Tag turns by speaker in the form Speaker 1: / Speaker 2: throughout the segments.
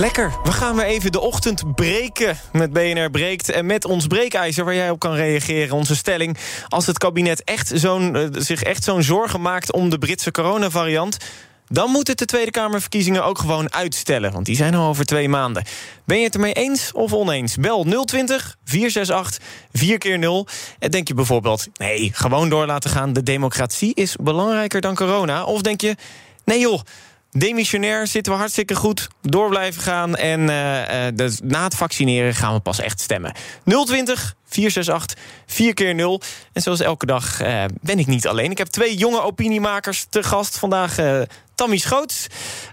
Speaker 1: Lekker, we gaan weer even de ochtend breken met BNR Breekt. En met ons breekijzer waar jij op kan reageren. Onze stelling, als het kabinet echt zo'n, eh, zich echt zo'n zorgen maakt... om de Britse coronavariant... dan moet het de Tweede Kamerverkiezingen ook gewoon uitstellen. Want die zijn al over twee maanden. Ben je het ermee eens of oneens? Bel 020 468 4 keer 0 En denk je bijvoorbeeld, nee, gewoon door laten gaan... de democratie is belangrijker dan corona? Of denk je, nee joh... Demissionair zitten we hartstikke goed. Door blijven gaan. En uh, dus na het vaccineren gaan we pas echt stemmen. 020 468 4 keer 0 En zoals elke dag uh, ben ik niet alleen. Ik heb twee jonge opiniemakers te gast. Vandaag Tammy Schoots.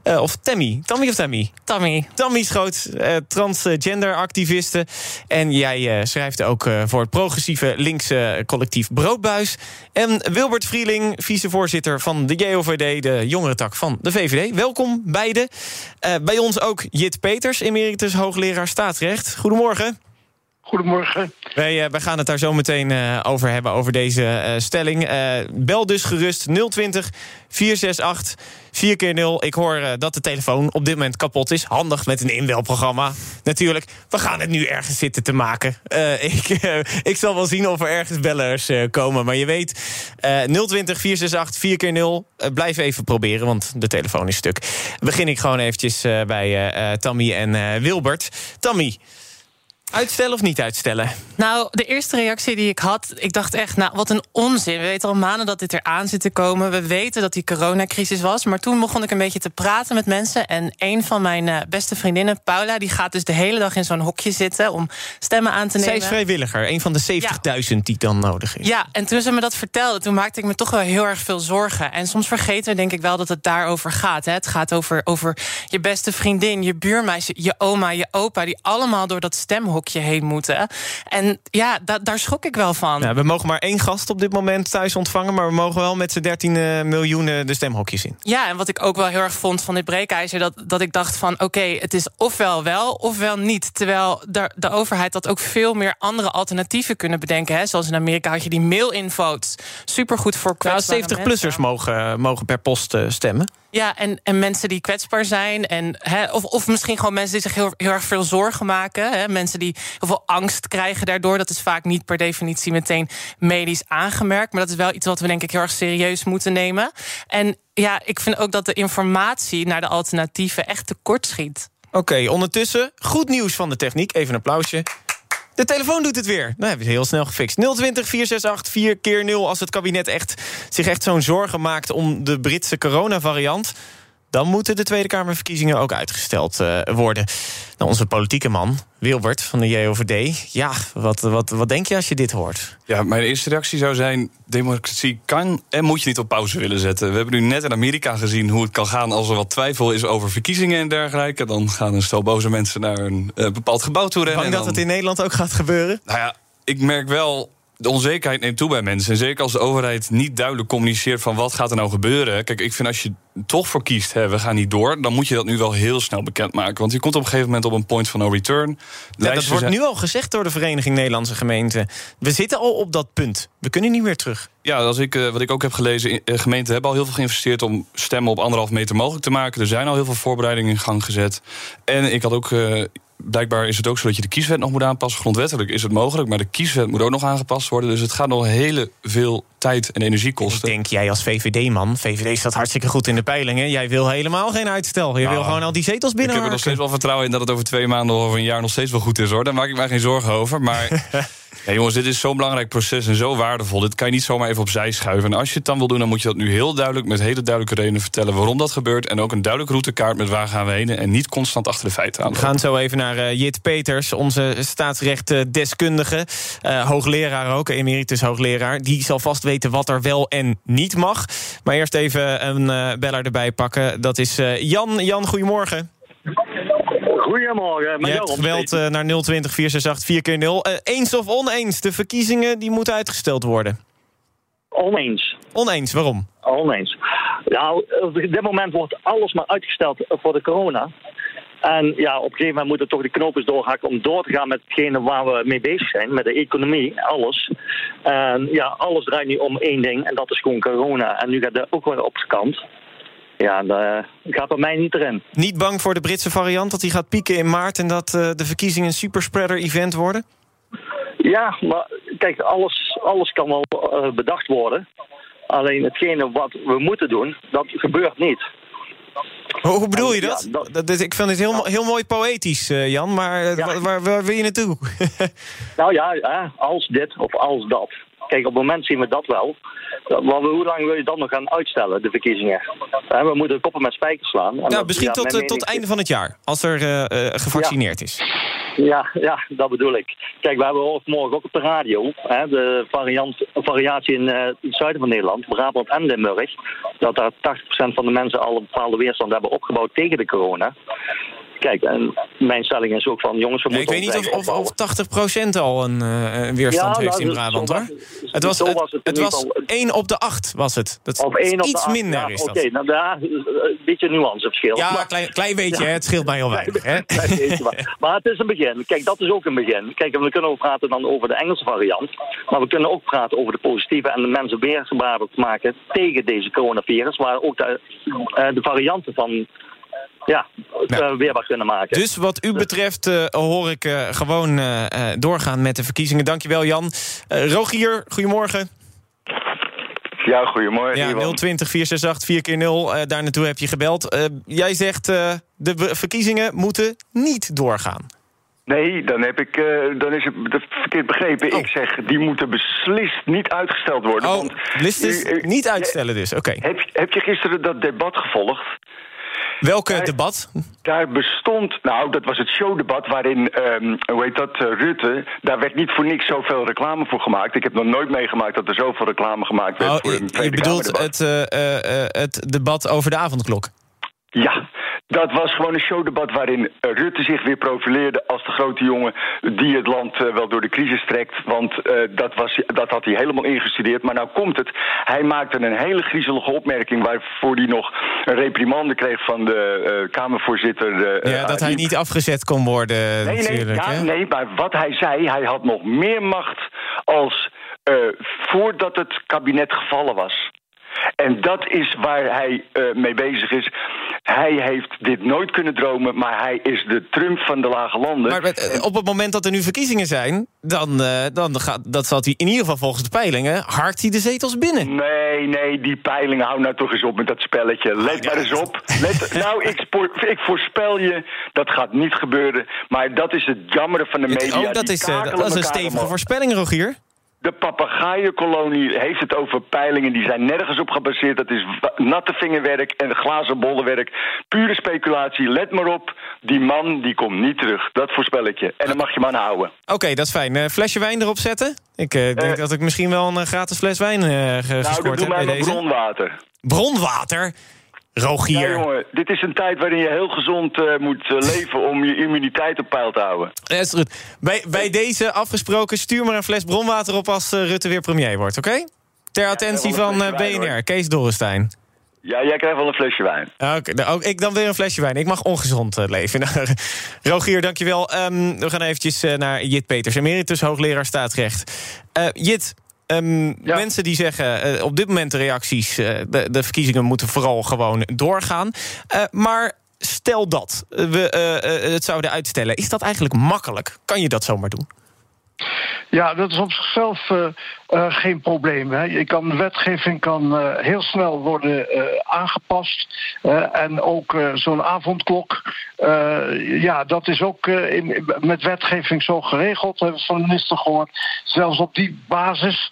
Speaker 1: Uh, of Tammy. Tammy of Tammy?
Speaker 2: Tammy.
Speaker 1: Tammy Schoots, transgender activiste. En jij schrijft ook voor het progressieve linkse collectief Broodbuis. En Wilbert Vrieling, vicevoorzitter van de JOVD, de jongerentak van de VVD. Welkom beiden. bij ons ook Jit Peters, emeritus hoogleraar staatsrecht. Goedemorgen.
Speaker 3: Goedemorgen.
Speaker 1: Uh, wij, gaan het daar zo meteen uh, over hebben, over deze uh, stelling. bel dus gerust 020 468 4 keer 0 Ik hoor dat de telefoon op dit moment kapot is. Handig met een inbelprogramma. Natuurlijk, we gaan het nu ergens zitten te maken. ik, ik zal wel zien of er ergens bellers komen. Maar je weet, 020 468 4 keer 0 Blijf even proberen, want de telefoon is stuk. Begin ik gewoon eventjes bij Tammy en Wilbert. Tammy... Uitstellen of niet uitstellen?
Speaker 2: Nou, de eerste reactie die ik had, ik dacht echt, nou, wat een onzin. We weten al maanden dat dit eraan zit te komen. We weten dat die coronacrisis was. Maar toen begon ik een beetje te praten met mensen. En een van mijn uh, beste vriendinnen, Paula, die gaat dus de hele dag in zo'n hokje zitten om stemmen aan te nemen.
Speaker 1: Zij is vrijwilliger, een van de 70.000 ja. die dan nodig is.
Speaker 2: Ja, en toen ze me dat vertelde, toen maakte ik me toch wel heel erg veel zorgen. En soms vergeten we denk ik wel dat het daarover gaat. Hè. Het gaat over, over je beste vriendin, je buurmeisje, je oma, je opa, die allemaal door dat stemhokje hokje heen moeten. En ja, da daar schrok ik wel van.
Speaker 1: Ja, we mogen maar één gast op dit moment thuis ontvangen... maar we mogen wel met z'n 13 uh, miljoen de stemhokjes in.
Speaker 2: Ja, en wat ik ook wel heel erg vond van dit breekijzer... dat, dat ik dacht van oké, het is ofwel wel ofwel niet. Terwijl de, de overheid dat ook veel meer andere alternatieven kunnen bedenken. Hè? Zoals in Amerika had je die mail-in-votes. Supergoed voor
Speaker 1: nou, 70-plussers mogen, mogen per post uh, stemmen.
Speaker 2: Ja, en, en mensen die kwetsbaar zijn. En, hè, of, of misschien gewoon mensen die zich heel, heel erg veel zorgen maken. Hè, mensen die heel veel angst krijgen daardoor. Dat is vaak niet per definitie meteen medisch aangemerkt. Maar dat is wel iets wat we denk ik heel erg serieus moeten nemen. En ja, ik vind ook dat de informatie naar de alternatieven echt tekort schiet.
Speaker 1: Oké, ondertussen goed nieuws van de techniek. Even een applausje. De telefoon doet het weer. Nou, hebben we heel snel gefixt. 020 468 4 keer 0 als het kabinet echt, zich echt zo'n zorgen maakt... om de Britse coronavariant dan moeten de Tweede Kamerverkiezingen ook uitgesteld uh, worden. Nou, onze politieke man, Wilbert van de JOVD. Ja, wat, wat, wat denk je als je dit hoort?
Speaker 3: Ja, mijn eerste reactie zou zijn... democratie kan en moet je niet op pauze willen zetten. We hebben nu net in Amerika gezien hoe het kan gaan... als er wat twijfel is over verkiezingen en dergelijke. Dan gaan een stel boze mensen naar een uh, bepaald gebouw toe rennen.
Speaker 1: Bang dat het in Nederland ook gaat gebeuren?
Speaker 3: Nou ja, ik merk wel de onzekerheid neemt toe bij mensen. En zeker als de overheid niet duidelijk communiceert van wat gaat er nou gebeuren. Kijk, ik vind als je toch voor kiest, hè, we gaan niet door, dan moet je dat nu wel heel snel bekendmaken. Want je komt op een gegeven moment op een point van no return.
Speaker 1: Ja, dat wordt nu al gezegd door de Vereniging Nederlandse Gemeenten. We zitten al op dat punt. We kunnen niet meer terug.
Speaker 3: Ja, als ik, eh, wat ik ook heb gelezen, eh, gemeenten hebben al heel veel geïnvesteerd om stemmen op anderhalf meter mogelijk te maken. Er zijn al heel veel voorbereidingen in gang gezet. En ik had ook uh, blijkbaar is het ook zo dat je de kieswet nog moet aanpassen. Grondwettelijk is het mogelijk, maar de kieswet moet ook nog aangepast worden. Dus het gaat nog heel veel tijd en energie kosten.
Speaker 1: Ik denk jij als VVD-man, VVD staat hartstikke goed in de peilingen. Jij wil helemaal geen uitstel. Je wil nou, gewoon al die zetels binnen.
Speaker 3: Ik heb er nog steeds wel vertrouwen in dat het over twee maanden of een jaar nog steeds wel goed is hoor. Daar maak ik mij geen zorgen over. Maar Ja, jongens, dit is zo'n belangrijk proces en zo waardevol. Dit kan je niet zomaar even opzij schuiven. En als je het dan wil doen, dan moet je dat nu heel duidelijk... met hele duidelijke redenen vertellen waarom dat gebeurt... en ook een duidelijke routekaart met waar gaan we heen... en niet constant achter de feiten aan.
Speaker 1: We gaan zo even naar uh, Jit Peters, onze staatsrechtdeskundige. Uh, hoogleraar ook, emeritus hoogleraar. Die zal vast weten wat er wel en niet mag. Maar eerst even een uh, beller erbij pakken. Dat is Jan. Jan, goedemorgen.
Speaker 4: Goedemorgen.
Speaker 1: Je hebt gebeld uh, naar 020 468 4 keer 0 uh, Eens of oneens? De verkiezingen die moeten uitgesteld worden.
Speaker 4: Oneens.
Speaker 1: Oneens, waarom?
Speaker 4: Oneens. Nou, op dit moment wordt alles maar uitgesteld voor de corona. En ja, op een gegeven moment moeten toch de knopen doorhakken om door te gaan met hetgene waar we mee bezig zijn, met de economie, alles. En ja, alles draait nu om één ding en dat is gewoon corona. En nu gaat dat ook weer op de kant. Ja, dat gaat bij mij niet erin.
Speaker 1: Niet bang voor de Britse variant, dat die gaat pieken in maart... en dat uh, de verkiezingen een superspreader-event worden?
Speaker 4: Ja, maar kijk, alles, alles kan wel uh, bedacht worden. Alleen hetgene wat we moeten doen, dat gebeurt niet.
Speaker 1: Hoe, bedoel je dat? Ja, dat... dat? Ik vind het heel, heel mooi poëtisch, Jan, maar ja. waar, waar, wil je naartoe?
Speaker 4: nou ja, als dit of als dat. Kijk, op het moment zien we dat wel. Maar hoe lang wil je dan nog gaan uitstellen, de verkiezingen? We moeten koppen met spijkers slaan.
Speaker 1: Nou, misschien tot, uh, tot einde van het jaar, als er uh, uh, gevaccineerd
Speaker 4: ja.
Speaker 1: is.
Speaker 4: Ja, ja, dat bedoel ik. Kijk, we hebben morgen ook op de radio hè, de variant, variatie in het zuiden van Nederland, Brabant en Limburg, dat daar 80% van de mensen al een bepaalde weerstand hebben opgebouwd tegen de corona. Kijk, en mijn stelling is ook van jongens, we
Speaker 1: ja,
Speaker 4: moeten.
Speaker 1: Ik weet niet of, of, of 80% al een, uh, een weerstand
Speaker 4: ja,
Speaker 1: heeft
Speaker 4: nou,
Speaker 1: in Brabant hoor. Het was, het, was, het, het was 1 op de 8 was het. Dat
Speaker 4: of 1 op
Speaker 1: iets
Speaker 4: de 8,
Speaker 1: minder
Speaker 4: ja,
Speaker 1: is dat.
Speaker 4: Oké, okay, nou daar een beetje nuanceverschil.
Speaker 1: Ja,
Speaker 4: maar,
Speaker 1: klein, klein beetje, hè, het scheelt mij heel weinig. Hè?
Speaker 4: maar. maar het is een begin. Kijk, dat is ook een begin. Kijk, we kunnen ook praten dan over de Engelse variant. Maar we kunnen ook praten over de positieve en de mensen weerbaar maken tegen deze coronavirus. Waar ook de, uh, de varianten van ja. Uh, weerbaar kunnen maken.
Speaker 1: Dus wat u betreft uh, hoor ik uh, gewoon doorgaan met de verkiezingen. Dankjewel Jan. Rogier, goedemorgen.
Speaker 5: Ja, goedemorgen.
Speaker 1: Ja, 020 468 4 keer 0 daar naartoe heb je gebeld. jij zegt de verkiezingen moeten niet doorgaan.
Speaker 5: Nee, dan, heb ik, uh, dan is het verkeerd begrepen. Oh. Ik zeg, die moeten beslist niet uitgesteld worden.
Speaker 1: Oh,
Speaker 5: want,
Speaker 1: beslist uh, niet uitstellen dus, oké. Okay.
Speaker 5: Heb, heb je gisteren dat debat gevolgd?
Speaker 1: Welke daar, debat?
Speaker 5: Daar bestond, nou, dat was het showdebat waarin, um, hoe heet dat, uh, Rutte... daar werd niet voor niks zoveel reclame voor gemaakt. Ik heb nog nooit meegemaakt dat er zoveel reclame gemaakt werd
Speaker 1: oh,
Speaker 5: voor een
Speaker 1: Je bedoelt het, uh, uh, het debat over de avondklok?
Speaker 5: Ja, dat was gewoon een showdebat waarin Rutte zich weer profileerde als de grote jongen die het land uh, wel door de crisis trekt. Want uh, dat, was, dat had hij helemaal ingestudeerd. Maar nou komt het. Hij maakte een hele griezelige opmerking waarvoor hij nog een reprimande kreeg van de uh, Kamervoorzitter.
Speaker 1: ja, dat hij niet afgezet kon worden.
Speaker 5: Nee, nee, ja, nee, maar wat hij zei, hij had nog meer macht als voordat het kabinet gevallen was. En dat is waar hij uh, mee bezig is. Hij heeft dit nooit kunnen dromen, maar hij is de Trump van de lage landen.
Speaker 1: Maar met, op het moment dat er nu verkiezingen zijn, dan, uh, dan gaat, dat zal hij in ieder geval volgens de peilingen harkt hij de zetels binnen.
Speaker 5: Nee, nee, die peilingen, hou nou toch eens op met dat spelletje. Let maar eens op. Let, nou, ik, ik, voorspel je, dat gaat niet gebeuren. Maar dat is het jammere van de media.
Speaker 1: Oh, dat, is, uh, dat is een stevige voorspelling, Rogier.
Speaker 5: De papegaaienkolonie heeft het over peilingen. Die zijn nergens op gebaseerd. Dat is natte vingerwerk en glazen bollenwerk. Pure speculatie. Let maar op. Die man die komt niet terug. Dat voorspel ik je. En dan mag je maar aan houden.
Speaker 1: Oké, okay, dat is fijn. Uh, flesje wijn erop zetten? Ik uh, denk uh, dat ik misschien wel een gratis fles wijn uh, gescoord
Speaker 5: nou,
Speaker 1: heb bij deze.
Speaker 5: bronwater.
Speaker 1: Bronwater? Rogier.
Speaker 5: Ja, jongen, dit is een tijd waarin je heel gezond uh, moet uh, leven om je immuniteit op peil te houden.
Speaker 1: Ja, is goed. Bij, bij deze afgesproken, stuur maar een fles bronwater op als uh, Rutte weer premier wordt, oké? Okay? Ter attentie ja, van BNR, Kees Dorrestein.
Speaker 5: Ja, jij krijgt wel een flesje wijn.
Speaker 1: Oké, okay, nou, ik dan weer een flesje wijn. Ik mag ongezond leven. Rogier, dankjewel. Um, we gaan eventjes naar Jit Peters, emeritus hoogleraar staatsrecht. Jit, Um, ja. Mensen die zeggen, uh, op dit moment de reacties... Uh, de, de, verkiezingen moeten vooral gewoon doorgaan. Uh, maar stel dat we het zouden uitstellen. Is dat eigenlijk makkelijk? Kan je dat zomaar doen?
Speaker 6: Ja, dat is op zichzelf uh, uh, geen probleem. Hè. Je kan, de wetgeving kan uh, heel snel worden aangepast. en ook zo'n avondklok, ja, dat is ook in, met wetgeving zo geregeld, hebben we van de minister gehoord. Zelfs op die basis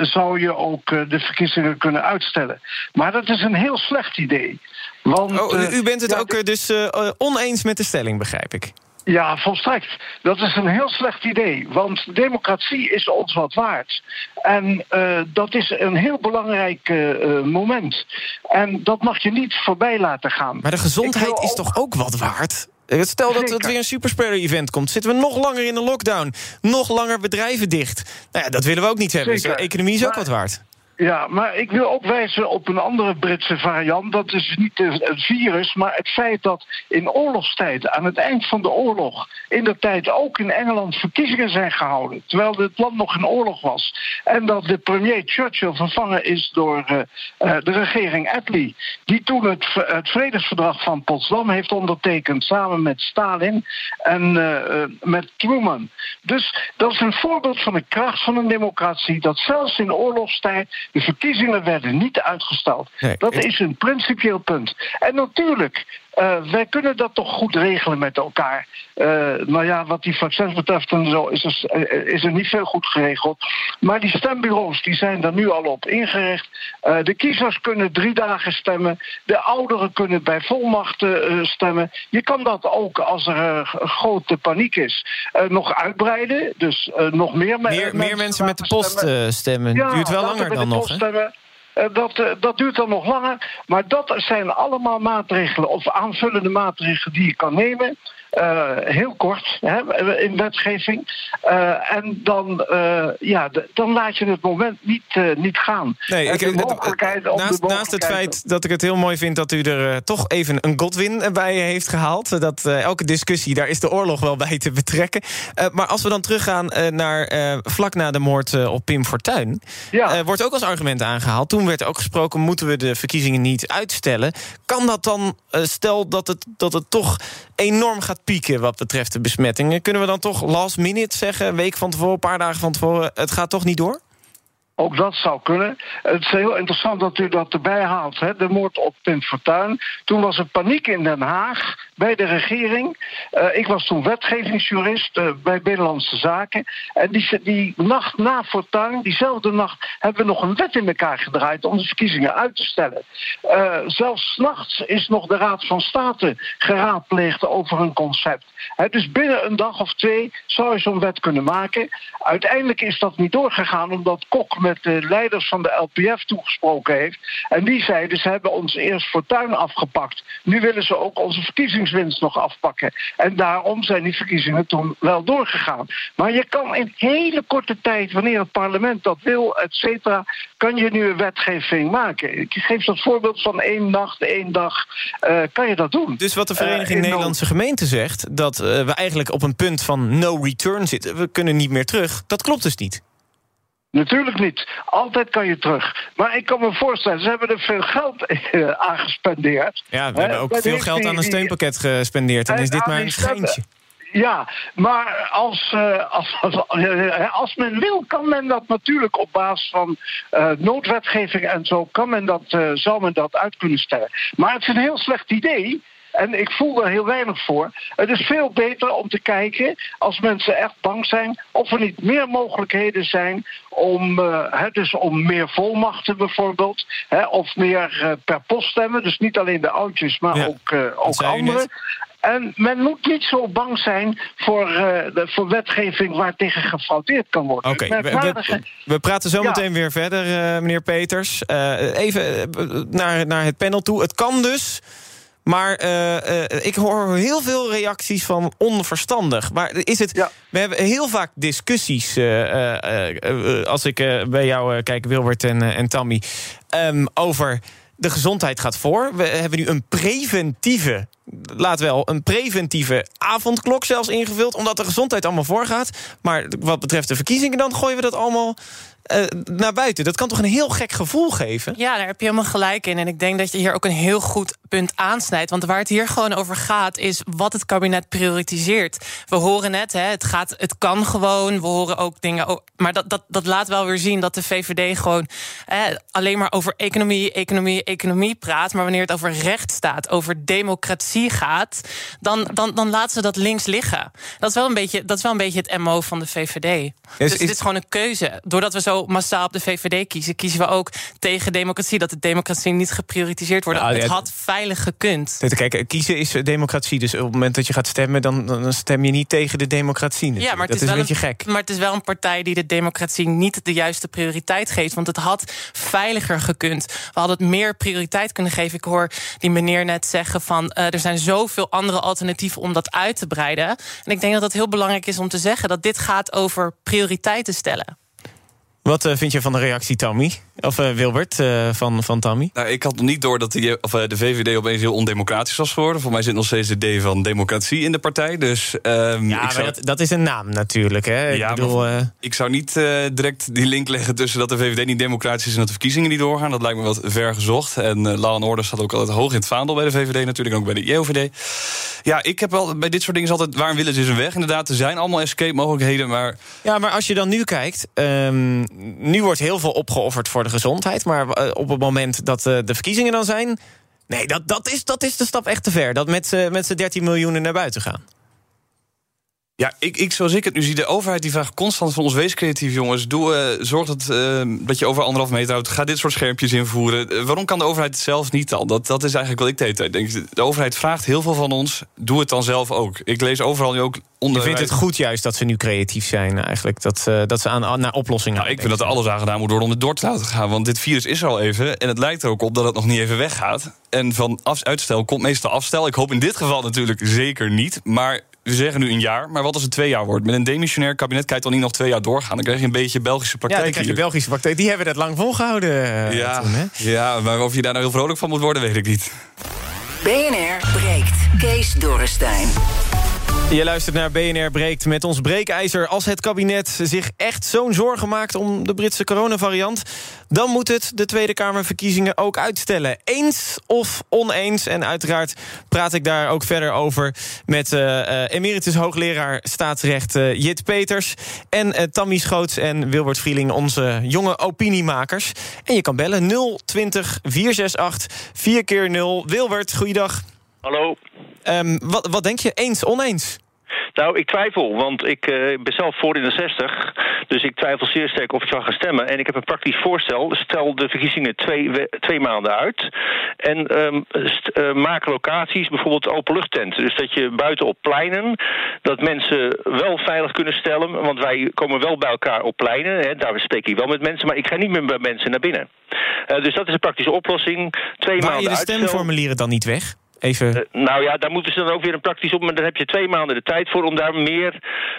Speaker 6: zou je ook de verkiezingen kunnen uitstellen. Maar dat is een heel slecht idee. Want,
Speaker 1: oh, u bent het ook dus oneens met de stelling, begrijp ik.
Speaker 6: Ja, volstrekt. Dat is een heel slecht idee. Want democratie is ons wat waard. En uh, dat is een heel belangrijk uh, moment. En dat mag je niet voorbij laten gaan.
Speaker 1: Maar de gezondheid is toch ook wat waard? Stel dat er weer een superspreader-event komt. Zitten we nog langer in de lockdown? Nog langer bedrijven dicht? Nou ja, dat willen we ook niet hebben. Dus de economie is ook wat waard.
Speaker 6: Ja, maar ik wil ook wijzen op een andere Britse variant. Dat is niet het virus, maar het feit dat in oorlogstijd, aan het eind van de oorlog, in de tijd ook in Engeland verkiezingen zijn gehouden. Terwijl het land nog in oorlog was. En dat de premier Churchill vervangen is door uh, uh, de regering Attlee. Die toen het, vredesverdrag van Potsdam heeft ondertekend samen met Stalin en uh, met Truman. Dus dat is een voorbeeld van de kracht van een democratie. Dat zelfs in oorlogstijd de verkiezingen werden niet uitgesteld. dat is een principieel punt. En natuurlijk, uh, wij kunnen dat toch goed regelen met elkaar. Uh, nou ja, wat die vaccins betreft en zo is er, eh, is er niet veel goed geregeld. Maar die stembureaus die zijn er nu al op ingericht. Uh, de kiezers kunnen drie dagen stemmen. De ouderen kunnen bij volmachten stemmen. Je kan dat ook als er grote paniek is nog uitbreiden. Dus nog meer,
Speaker 1: meer, mensen, meer mensen met de post stemmen. stemmen. Ja, Duurt wel langer dan nog.
Speaker 6: Eh, dat, eh, dat duurt dan nog langer. Maar dat zijn allemaal maatregelen of aanvullende maatregelen die je kan nemen. Uh, heel kort hè, in wetgeving. Uh, en dan, uh, ja, dan laat je het moment niet, niet gaan.
Speaker 1: Nee, ik, naast, naast, het feit dat ik het heel mooi vind dat u er toch even een Godwin bij heeft gehaald. Dat elke discussie, daar is de oorlog wel bij te betrekken. maar als we dan teruggaan naar vlak na de moord op Pim Fortuyn. Ja. wordt ook als argument aangehaald. Toen werd ook gesproken, moeten we de verkiezingen niet uitstellen. Kan dat dan, stel dat het, dat het toch enorm gaat pieken wat betreft de besmettingen. Kunnen we dan toch last minute zeggen, week van tevoren, een paar dagen van tevoren... het gaat toch niet door?
Speaker 6: Ook dat zou kunnen. Het is heel interessant dat u dat erbij haalt. Hè? De moord op Pim Fortuyn. Toen was er paniek in Den Haag bij de regering. Uh, ik was toen wetgevingsjurist uh, bij Binnenlandse Zaken. En die, die nacht na Fortuyn, diezelfde nacht, hebben we nog een wet in elkaar gedraaid om de verkiezingen uit te stellen. Uh, zelfs s'nachts is nog de Raad van State geraadpleegd over een concept. Dus binnen een dag of twee zou je zo'n wet kunnen maken. Uiteindelijk is dat niet doorgegaan omdat Kok met de leiders van de LPF toegesproken heeft. En die zeiden ze hebben ons eerst Fortuyn afgepakt. Nu willen ze ook onze verkiezingswinst nog afpakken. En daarom zijn die verkiezingen toen wel doorgegaan. Maar je kan in hele korte tijd, wanneer het parlement dat wil, et cetera, kan je nu een wetgeving maken. Ik geef dat voorbeeld van één nacht, één dag, uh, kan je dat doen.
Speaker 1: Dus wat de Vereniging uh, Nederlandse Gemeenten zegt, dat uh, we eigenlijk op een punt van no return zitten, we kunnen niet meer terug, dat klopt dus niet.
Speaker 6: Natuurlijk niet. Altijd kan je terug. Maar ik kan me voorstellen, ze hebben er veel geld uh, aan gespendeerd.
Speaker 1: Ja, we hebben ook veel geld aan een steunpakket gespendeerd. En is dit maar een schijntje.
Speaker 6: Ja, maar als, uh, als, als, uh, als, men wil, kan men dat natuurlijk op basis van uh, noodwetgeving en zo, kan men dat, zal men dat uit kunnen stellen. Maar het is een heel slecht idee. En ik voel er heel weinig voor. Het is veel beter om te kijken, als mensen echt bang zijn, of er niet meer mogelijkheden zijn om, uh, dus om meer volmachten bijvoorbeeld, of meer uh, per post stemmen. Dus niet alleen de oudjes, maar ook, uh, ook anderen. En men moet niet zo bang zijn voor, uh, de, voor wetgeving waar tegen gefraudeerd kan worden.
Speaker 1: Oké, okay, we, we, praten zo meteen weer verder, uh, meneer Peters. Uh, even naar, naar het panel toe. Het kan dus maar uh, uh, ik hoor heel veel reacties van onverstandig. Maar is het. We hebben heel vaak discussies. Uh, als ik bij jou kijk, Wilbert en, en Tammy. Um, over de gezondheid gaat voor. We hebben nu een preventieve. Laat wel, een preventieve avondklok zelfs ingevuld. Omdat de gezondheid allemaal voorgaat. Maar wat betreft de verkiezingen, dan gooien we dat allemaal eh, naar buiten. Dat kan toch een heel gek gevoel geven?
Speaker 2: Ja, daar heb je helemaal gelijk in. En ik denk dat je hier ook een heel goed punt aansnijdt. Want waar het hier gewoon over gaat, is wat het kabinet prioritiseert. We horen net, hè, het, gaat, het kan gewoon. We horen ook dingen. Maar dat, dat, dat laat wel weer zien dat de VVD gewoon alleen maar over economie, economie, economie praat. Maar wanneer het over rechtsstaat, over democratie gaat, dan, dan, dan laten ze dat links liggen. Dat is wel een beetje, dat is wel een beetje het MO van de VVD. dus is, dit is gewoon een keuze. Doordat we zo massaal op de VVD kiezen, kiezen we ook tegen democratie. Dat de democratie niet geprioritiseerd wordt. het had veilig gekund.
Speaker 1: Kijk, kiezen is democratie. Dus op het moment dat je gaat stemmen, dan, dan stem je niet tegen de democratie. Ja, maar het dat is, is een beetje gek.
Speaker 2: Maar het is wel een partij die de democratie niet de juiste prioriteit geeft. Want het had veiliger gekund. We hadden het meer prioriteit kunnen geven. Ik hoor die meneer net zeggen van uh, er zijn zoveel andere alternatieven om dat uit te breiden. En ik denk dat het heel belangrijk is om te zeggen dat dit gaat over prioriteiten stellen.
Speaker 1: Wat uh, vind je van de reactie, Tammy? Of uh, Wilbert uh, van, van Tammy?
Speaker 3: Nou, ik had nog niet door dat die, of, de VVD opeens heel ondemocratisch was geworden. Voor mij zit nog steeds de D van democratie in de partij. Dus, um,
Speaker 1: ja, maar dat, dat, is een naam natuurlijk. Hè?
Speaker 3: Ja, ik, bedoel, ik zou niet direct die link leggen tussen dat de VVD niet democratisch is en dat de verkiezingen niet doorgaan. Dat lijkt me wat ver gezocht. En law and order staat ook altijd hoog in het vaandel bij de VVD natuurlijk, ook bij de JOVD. Ja, ik heb wel bij dit soort dingen is altijd waar willen is een weg. Inderdaad, er zijn allemaal escape mogelijkheden, maar...
Speaker 1: Ja, maar als je dan nu kijkt... Um, nu wordt heel veel opgeofferd voor de gezondheid. Maar eh, op het moment dat uh, de verkiezingen dan zijn... Nee, dat, dat, is, dat is de stap echt te ver. Dat met, uh, met z'n 13 miljoen naar buiten gaan.
Speaker 3: Ja, ik, ik, zoals ik het nu zie, de overheid die vraagt constant van ons wees creatief, jongens. Doe, uh, zorg dat, uh, dat je over anderhalf meter houdt. Ga dit soort schermpjes invoeren. Uh, waarom kan de overheid het zelf niet al? Dat, dat is eigenlijk wat ik de hele tijd denk. De overheid vraagt heel veel van ons. Doe het dan zelf ook. Ik lees overal nu ook
Speaker 1: onder. Je vindt het goed juist dat ze nu creatief zijn, eigenlijk. Dat, dat ze aan, naar oplossingen.
Speaker 3: Nou, ik vind dat er alles aan gedaan moet worden om het door te laten gaan. Want dit virus is er al even. En het lijkt er ook op dat het nog niet even weggaat. En van uitstel komt meestal afstel. Ik hoop in dit geval natuurlijk zeker niet. Maar we zeggen nu een jaar, maar wat als het twee jaar wordt? Met een demissionair kabinet kan je toch niet nog twee jaar doorgaan? Dan krijg je een beetje Belgische praktijk.
Speaker 1: Ja, dan krijg je Belgische praktijk. Die hebben dat lang volgehouden. Uh,
Speaker 3: ja, toen, hè? ja, maar of je daar nou heel vrolijk van moet worden, weet ik niet.
Speaker 7: BNR breekt. Kees Dorrestein.
Speaker 1: Je luistert naar BNR Breekt met ons breekijzer. Als het kabinet zich echt zo'n zorgen maakt om de Britse coronavariant... dan moet het de Tweede Kamerverkiezingen ook uitstellen. Eens of oneens. En uiteraard praat ik daar ook verder over... met uh, emeritus hoogleraar staatsrecht uh, Jit Peters... en Tammy Schoots en Wilbert Vrieling, onze jonge opiniemakers. En je kan bellen 020 468 4 keer 0 Wilbert, goeiedag.
Speaker 8: Hallo.
Speaker 1: Um, wat, wat denk je? Eens, oneens?
Speaker 8: Nou, ik twijfel, want ik uh, ben zelf voor in de 60. Dus ik twijfel zeer sterk of ik zou gaan stemmen. En ik heb een praktisch voorstel. Stel de verkiezingen twee, twee maanden uit. En um, uh, maak locaties, bijvoorbeeld openluchttenten. Dus dat je buiten op pleinen, dat mensen wel veilig kunnen stellen. Want wij komen wel bij elkaar op pleinen. Hè, daar spreek ik wel met mensen. Maar ik ga niet meer bij mensen naar binnen. Uh, dus dat is een praktische oplossing. Twee
Speaker 1: Waar
Speaker 8: maanden
Speaker 1: je de stemformulieren dan niet weg? Even... Uh,
Speaker 8: nou ja, daar moeten ze dan ook weer een praktisch op. Maar dan heb je twee maanden de tijd voor om daar meer.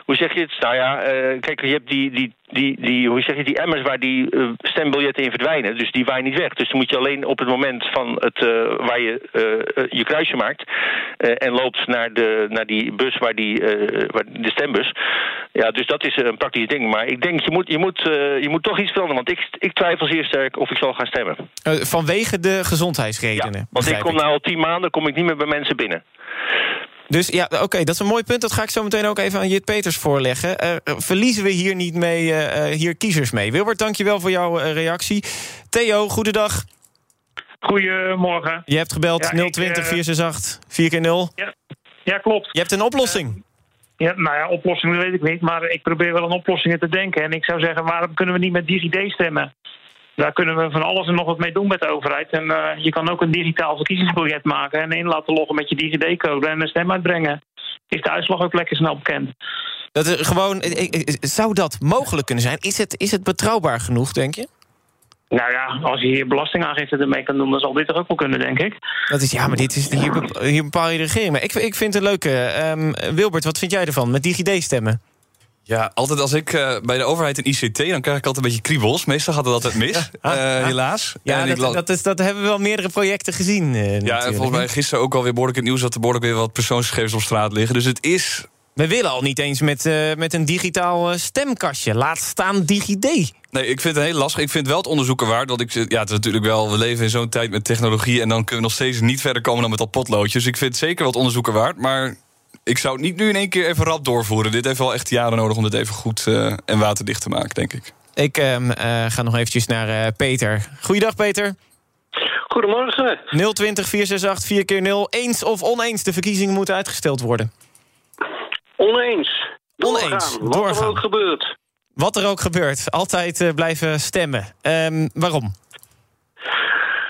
Speaker 8: Hoe zeg je het? Nou ja, uh, kijk, je hebt die, die die, die, hoe zeg je, die emmers waar die uh, stembiljetten in verdwijnen. Dus die waaien niet weg. Dus dan moet je alleen op het moment van het, waar je je kruisje maakt... en loopt naar, de, naar die bus, waar die, waar de stembus. Ja, dus dat is een praktisch ding. Maar ik denk, je moet, je moet, je moet toch iets veranderen. Want ik, ik twijfel zeer sterk of ik zal gaan stemmen.
Speaker 1: vanwege de gezondheidsredenen?
Speaker 8: Ja, want ik kom nou al tien maanden kom ik niet meer bij mensen binnen.
Speaker 1: Dus ja, oké, dat is een mooi punt. Dat ga ik zo meteen ook even aan Jit Peters voorleggen. Uh, verliezen we hier niet mee, uh, hier kiezers mee? Wilbert, dankjewel voor jouw reactie. Theo, goedendag.
Speaker 9: Goedemorgen.
Speaker 1: Je hebt gebeld ja, 020 468 4 keer 0
Speaker 9: ja. ja, klopt.
Speaker 1: Je hebt een oplossing.
Speaker 9: Ja, nou ja, oplossing weet ik niet. Maar ik probeer wel aan oplossingen te denken. En ik zou zeggen, waarom kunnen we niet met DigiD stemmen? Daar kunnen we van alles en nog wat mee doen met de overheid. En uh, je kan ook een digitaal verkiezingsbiljet maken en in laten loggen met je DigiD-code en een stem uitbrengen. Is de uitslag ook lekker snel bekend.
Speaker 1: Dat er gewoon, zou dat mogelijk kunnen zijn? Is het, is het betrouwbaar genoeg, denk je?
Speaker 9: Nou ja, als je hier belastingaangifte ermee kan doen, dan zal dit er ook wel kunnen, denk ik.
Speaker 1: Dat is, ja, maar dit is, hier, hier bepaal je de regering. Maar ik, ik vind het een leuke. Um, Wilbert, wat vind jij ervan met DigiD stemmen?
Speaker 3: Ja, altijd als ik uh, bij de overheid een ICT, dan krijg ik altijd een beetje kriebels. Meestal gaat het altijd mis, ja, uh, helaas.
Speaker 1: Ja, dat, dat, dat, is, dat hebben we wel meerdere projecten gezien. Uh,
Speaker 3: ja, en volgens mij gisteren ook alweer behoorlijk het nieuws... dat er behoorlijk weer wat persoonsgegevens op straat liggen. Dus het is
Speaker 1: We willen al niet eens met, eh, met een digitaal eh, stemkastje. Laat staan DigiD.
Speaker 3: Nee, ik vind het heel lastig. Ik vind wel het onderzoeken waard. Want ik, ja, het is natuurlijk wel, we leven in zo'n tijd met technologie. En dan kunnen we nog steeds niet verder komen dan met dat potloodjes. Dus ik vind het zeker wat onderzoeken waard. Maar ik zou het niet nu in één keer even rap doorvoeren. Dit heeft wel echt jaren nodig om dit even goed eh, en waterdicht te maken, denk ik.
Speaker 1: Ik ehm, eh, ga nog eventjes naar eh, Peter. Goeiedag, Peter.
Speaker 10: Goedemorgen.
Speaker 1: 020 468 4 keer 0 Eens of oneens, de verkiezingen moeten uitgesteld worden.
Speaker 10: Oneens. Doorgaan.
Speaker 1: Oneens,
Speaker 10: Wat er ook gebeurt.
Speaker 1: Wat er ook gebeurt, altijd eh, blijven stemmen. Ehm, waarom?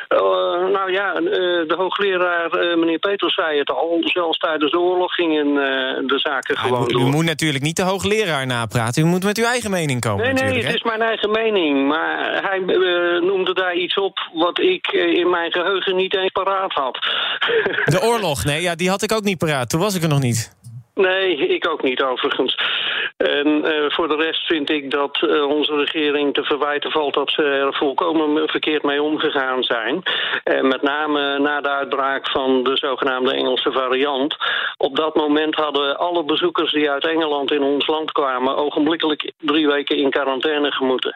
Speaker 10: Eh, nou ja, eh, de hoogleraar meneer Peters zei het al. Zelfs tijdens de oorlog gingen de zaken gewoon
Speaker 1: U
Speaker 10: door.
Speaker 1: moet natuurlijk niet de hoogleraar napraten. U moet met uw eigen mening komen.
Speaker 10: Nee, nee, het is mijn eigen mening. Maar hij noemde daar iets op wat ik in mijn geheugen niet eens paraat had.
Speaker 1: De oorlog, nee, ja, die had ik ook niet paraat. Toen was ik er nog niet.
Speaker 10: Nee, ik ook niet overigens. En eh, voor de rest vind ik dat eh, onze regering te verwijten valt dat ze er volkomen verkeerd mee omgegaan zijn. En met name na de uitbraak van de zogenaamde Engelse variant. Op dat moment hadden alle bezoekers die uit Engeland in ons land kwamen ogenblikkelijk drie weken in quarantaine gemoeten.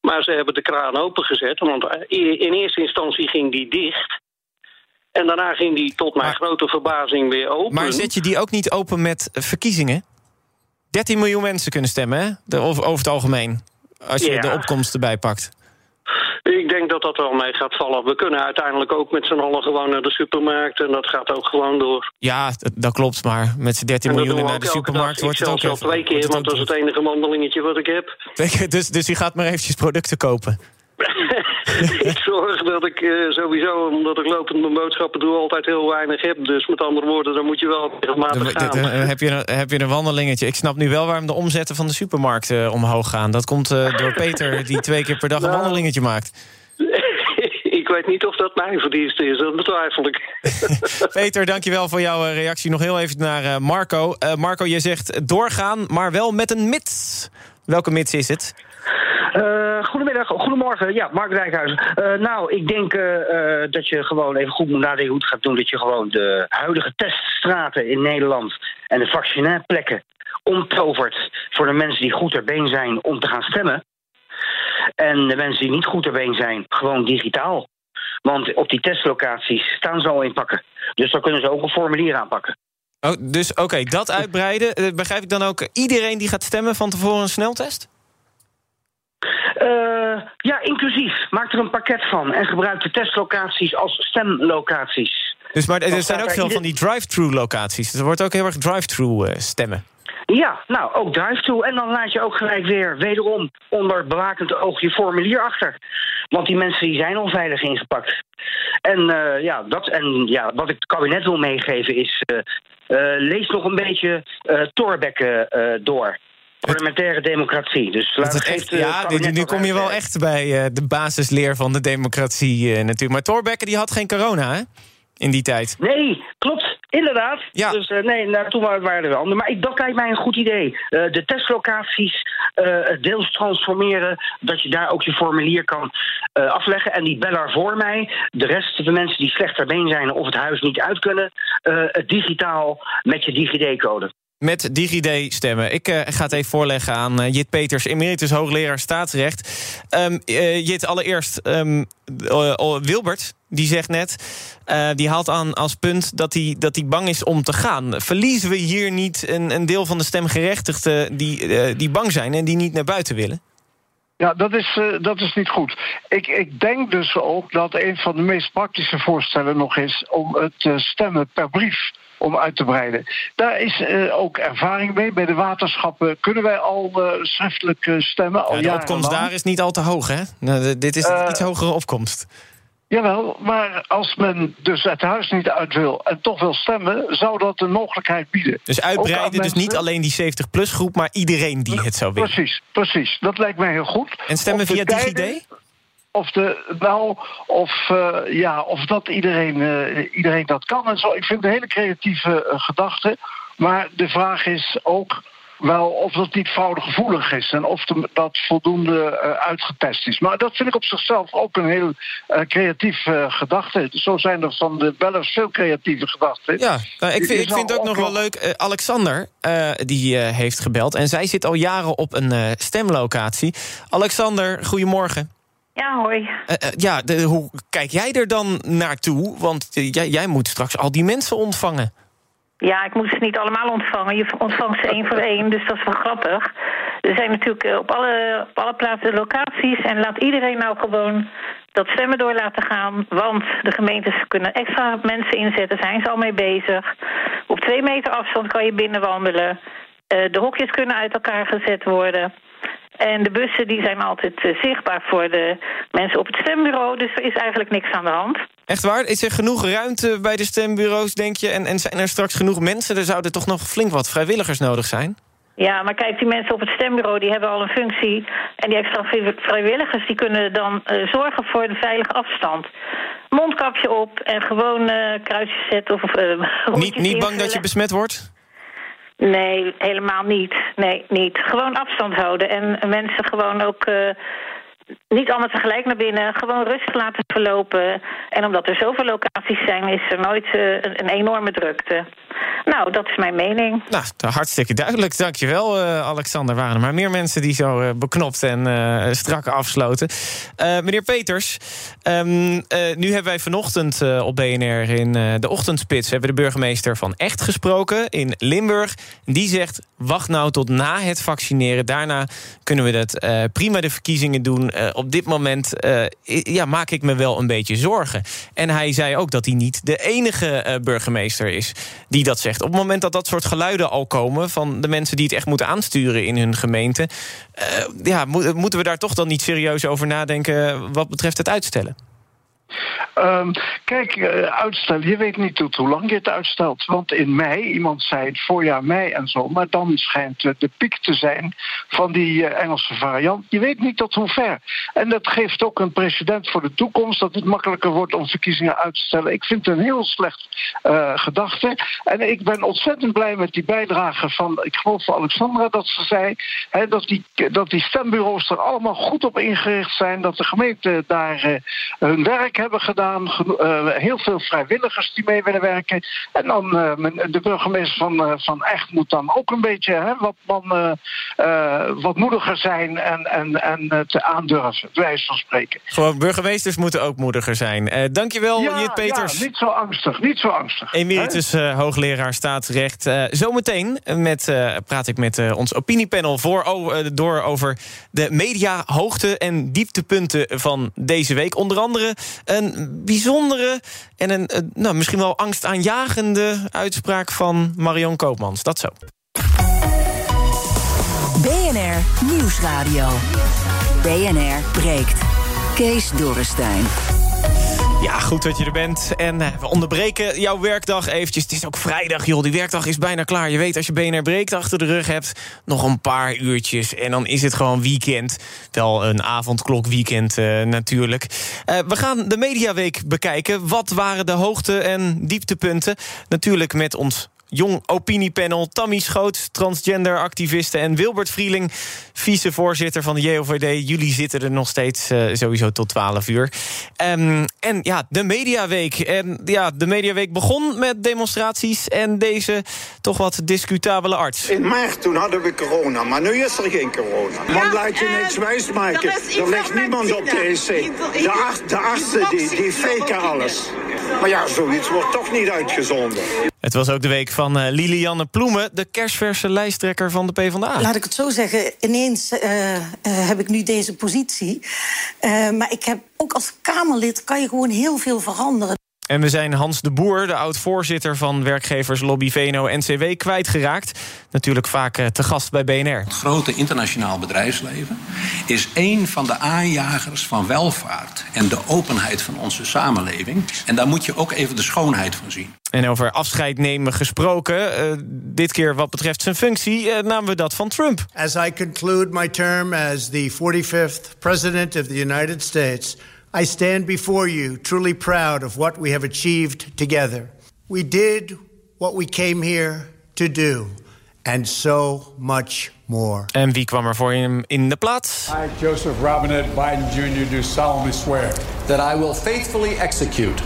Speaker 10: Maar ze hebben de kraan opengezet, want eh, in eerste instantie ging die dicht. En daarna ging die tot mijn grote verbazing weer open.
Speaker 1: Maar zet je die ook niet open met verkiezingen? 13 miljoen mensen kunnen stemmen, hè? De, over, over het algemeen. Als je
Speaker 10: Ja.
Speaker 1: de opkomst erbij pakt.
Speaker 10: Ik denk dat dat wel mee gaat vallen. We kunnen uiteindelijk ook met z'n allen gewoon naar de supermarkt. En dat gaat ook gewoon door.
Speaker 1: Ja, dat, dat klopt, maar met z'n 13
Speaker 10: En dat
Speaker 1: miljoen naar de supermarkt
Speaker 10: dag.
Speaker 1: wordt
Speaker 10: Ik
Speaker 1: het ook even-
Speaker 10: twee keer, want dat is het enige wandelingetje wat ik heb.
Speaker 1: Dus, dus u gaat maar eventjes producten kopen.
Speaker 10: Ik zorg dat ik eh, sowieso, omdat ik lopend mijn boodschappen doe, altijd heel weinig heb. Dus met andere woorden, dan moet je wel regelmatig gaan.
Speaker 1: dan heb, je, een- heb je een wandelingetje. Ik snap nu wel waarom de omzetten van de supermarkt eh, omhoog gaan. Dat komt eh, door Peter, die twee keer per dag een
Speaker 10: Nou.
Speaker 1: wandelingetje maakt.
Speaker 10: ik weet niet of dat mijn verdienste is, dat betwijfel ik.
Speaker 1: Peter, dankjewel voor jouw eh, reactie. Nog heel even naar eh, Marco. Eh, Marco, je zegt doorgaan, maar wel met een mits. Welke mits is het?
Speaker 11: Eh, goedemiddag, goedemorgen. Ja, Mark Rijkhuizen. Eh, nou, ik denk eh, dat je gewoon even goed moet nadenken hoe het gaat doen. Dat je gewoon de huidige teststraten in Nederland en de vaccinatplekken omtovert voor de mensen die goed ter been zijn om te gaan stemmen. En de mensen die niet goed ter been zijn, gewoon digitaal. Want op die testlocaties staan ze al in pakken. Dus dan kunnen ze ook een formulier aanpakken.
Speaker 1: Oh, dus oké, dat uitbreiden. Begrijp ik dan ook iedereen die gaat stemmen van tevoren een sneltest?
Speaker 11: Eh, ja, inclusief. Maak er een pakket van en gebruik de testlocaties als stemlocaties.
Speaker 1: Dus, maar er zijn ook veel van die drive-thru locaties. Dus er wordt ook heel erg drive-thru eh, stemmen.
Speaker 11: Ja, nou, ook drive-thru. En dan laat je ook gelijk weer wederom onder bewakend oog je formulier achter. Want die mensen die zijn al veilig ingepakt. En, eh, ja, dat, en ja, wat ik het kabinet wil meegeven is... lees nog een beetje Thorbecke eh, door. Parlementaire democratie. Dus laat
Speaker 1: het echt,
Speaker 11: eh,
Speaker 1: ja, nu, nu kom je wel echt bij eh, de basisleer van de democratie eh, natuurlijk. Maar Thorbecke die had geen corona, hè? In die tijd.
Speaker 11: Nee, klopt. Inderdaad.
Speaker 1: Ja.
Speaker 11: Dus nee, nou, toen waren er wel andere. Maar ik, dat lijkt mij een goed idee. De testlocaties eh, deels transformeren. Dat je daar ook je formulier kan afleggen. En die beller voor mij, de rest, de mensen die slecht ter been zijn of het huis niet uit kunnen, digitaal met je DigiD-code.
Speaker 1: Met DigiD stemmen. Ik eh, ga het even voorleggen aan eh, Jit Peters, emeritus hoogleraar staatsrecht. Ehm, eh, Jit, allereerst ehm, eh, oh, Wilbert, die zegt net... die haalt aan als punt dat hij, dat bang is om te gaan. Verliezen we hier niet een, een deel van de stemgerechtigden... Die, die bang zijn en die niet naar buiten willen?
Speaker 6: Ja, dat is, eh, dat is niet goed. Ik, ik denk dus ook dat een van de meest praktische voorstellen nog is om het eh, stemmen per brief om uit te breiden. Daar is eh, ook ervaring mee. Bij de waterschappen kunnen wij al schriftelijk stemmen. Al
Speaker 1: Ja, de opkomst daar is niet al te hoog, hè? Nou, dit is een iets hogere opkomst.
Speaker 6: Jawel, maar als men dus het huis niet uit wil en toch wil stemmen, zou dat een mogelijkheid bieden.
Speaker 1: Dus uitbreiden, dus
Speaker 6: mensen-
Speaker 1: niet alleen die 70-plus groep... maar iedereen die het zou willen.
Speaker 6: Precies, precies. Dat lijkt mij heel goed.
Speaker 1: En stemmen via DigiD?
Speaker 6: Of, de, nou, of, eh, ja, of dat iedereen, eh, iedereen dat kan en zo. Ik vind het een hele creatieve eh, gedachte. Maar de vraag is ook wel of dat niet fraudegevoelig is en of de, dat voldoende uh, uitgetest is. Maar dat vind ik op zichzelf ook een heel uh, creatief uh, gedachte. Zo zijn er van de bellers veel creatieve gedachten.
Speaker 1: Ja, nou, ik vind, ik vind het ook nog wel leuk. Alexander, die heeft gebeld en zij zit al jaren op een stemlocatie. Alexander, goedemorgen.
Speaker 12: Ja, hoi.
Speaker 1: ja, de, hoe kijk jij er dan naartoe? Want jij, jij moet straks al die mensen ontvangen.
Speaker 12: Ja, ik moet ze niet allemaal ontvangen. Je ontvangt ze één voor één, dus dat is wel grappig. Er zijn natuurlijk eh, op alle, op alle plaatsen locaties. En laat iedereen nou gewoon dat stemmen door laten gaan. Want de gemeentes kunnen extra mensen inzetten, zijn ze al mee bezig. Op twee meter afstand kan je binnenwandelen. Uh, de hokjes kunnen uit elkaar gezet worden. En de bussen die zijn altijd uh, zichtbaar voor de mensen op het stembureau. Dus er is eigenlijk niks aan de hand.
Speaker 1: Echt waar? Is er genoeg ruimte bij de stembureaus, denk je? En, en zijn er straks genoeg mensen? Er zouden toch nog flink wat vrijwilligers nodig zijn?
Speaker 12: Ja, maar kijk, die mensen op het stembureau die hebben al een functie. En die extra vrijwilligers die kunnen dan uh, zorgen voor de veilige afstand. Mondkapje op en gewoon uh, kruisjes zetten. Of, uh,
Speaker 1: niet niet bang dat je besmet wordt?
Speaker 12: Nee, helemaal niet. Nee, niet. Gewoon afstand houden. En mensen gewoon ook niet allemaal tegelijk naar binnen. Gewoon rustig laten verlopen. En omdat er zoveel locaties zijn, is er nooit uh, een, enorme drukte. Nou, dat is mijn mening.
Speaker 1: Nou, hartstikke duidelijk. Dankjewel, uh, Alexander. Waren er maar meer mensen die zo uh, beknopt en uh, strak afsloten. meneer Peters, um, nu hebben wij vanochtend op BNR in de ochtendspits... hebben de burgemeester van Echt gesproken in Limburg. Die zegt, wacht nou tot na het vaccineren. Daarna kunnen we dat prima de verkiezingen doen op dit moment ja, maak ik me wel een beetje zorgen. En hij zei ook dat hij niet de enige burgemeester is die dat zegt. Op het moment dat dat soort geluiden al komen van de mensen die het echt moeten aansturen in hun gemeente, ja, moeten we daar toch dan niet serieus over nadenken wat betreft het uitstellen?
Speaker 6: Um, kijk, uh, uitstellen. Je weet niet tot hoe lang je het uitstelt. Want in mei, iemand zei het voorjaar mei en zo. Maar dan schijnt uh, de piek te zijn van die uh, Engelse variant. Je weet niet tot hoe ver. En dat geeft ook een precedent voor de toekomst. Dat het makkelijker wordt om verkiezingen uit te stellen. Ik vind het een heel slecht gedachte. En ik ben ontzettend blij met die bijdrage van, ik geloof van Alexandra, dat ze zei dat, die, dat die stembureaus er allemaal goed op ingericht zijn. Dat de gemeente daar hun werk hebben gedaan. Uh, heel veel vrijwilligers die mee willen werken. En dan uh, de burgemeester van, uh, van Echt moet dan ook een beetje hè, wat, man, wat moediger zijn en, en, en te aandurven, wijze van spreken.
Speaker 1: Gewoon burgemeesters moeten ook moediger zijn. dankjewel,
Speaker 6: ja,
Speaker 1: Jit Peters.
Speaker 6: Ja, niet zo angstig, niet zo angstig.
Speaker 1: Emeritus hoogleraar staatsrecht. zometeen met, praat ik met ons opiniepanel voor, door over de media hoogte- en dieptepunten van deze week. Onder andere een bijzondere en een, nou, misschien wel angstaanjagende uitspraak van Marion Koopmans. Dat zo.
Speaker 7: BNR Nieuwsradio. BNR breekt. Kees Dorrestein.
Speaker 1: Ja, goed dat je er bent. En uh, we onderbreken jouw werkdag eventjes. Het is ook vrijdag, joh. Die werkdag is bijna klaar. Je weet, als je BNR breekt achter de rug hebt... nog een paar uurtjes en dan is het gewoon weekend. Wel een avondklok weekend uh, natuurlijk. Uh, we gaan de Mediaweek bekijken. Wat waren de hoogte- en dieptepunten? Natuurlijk met ons jong opiniepanel. Tammy Schoot, transgenderactiviste. En Wilbert Vrieling, vicevoorzitter van de JOVD. Jullie zitten er nog steeds uh, sowieso tot 12 uur. Um, en ja, de Mediaweek. En ja, de Mediaweek begon met demonstraties... en deze toch wat discutabele arts.
Speaker 13: In maart toen hadden we corona, maar nu is er geen corona. Ja, Want laat je niks wijsmaken. Er, er ligt niemand op de EC. De, arts, de artsen die, die faken alles. Maar ja, zoiets wordt toch niet uitgezonden.
Speaker 1: Het was ook de week van uh, Lilianne Ploemen, de kerstverse lijsttrekker van de PvdA.
Speaker 14: Laat ik het zo zeggen, ineens uh, uh, heb ik nu deze positie. maar ik heb ook als Kamerlid kan je gewoon heel veel veranderen.
Speaker 1: En we zijn Hans de Boer, de oud-voorzitter van werkgeverslobby VNO-NCW, kwijtgeraakt. Natuurlijk vaak te gast bij BNR.
Speaker 15: Het grote internationaal bedrijfsleven is een van de aanjagers van welvaart en de openheid van onze samenleving. En daar moet je ook even de schoonheid van zien.
Speaker 1: En over afscheid nemen gesproken, uh, dit keer wat betreft zijn functie, uh, namen we dat van Trump.
Speaker 16: As I conclude my term as the 45th President of the United States, I stand before you truly proud of what we have achieved together. We did what we came here to do. and so much more.
Speaker 1: En wie kwam er voor hem in de plaats?
Speaker 17: I, Joseph Robinette Biden Jr., do solemnly swear
Speaker 18: that I will faithfully execute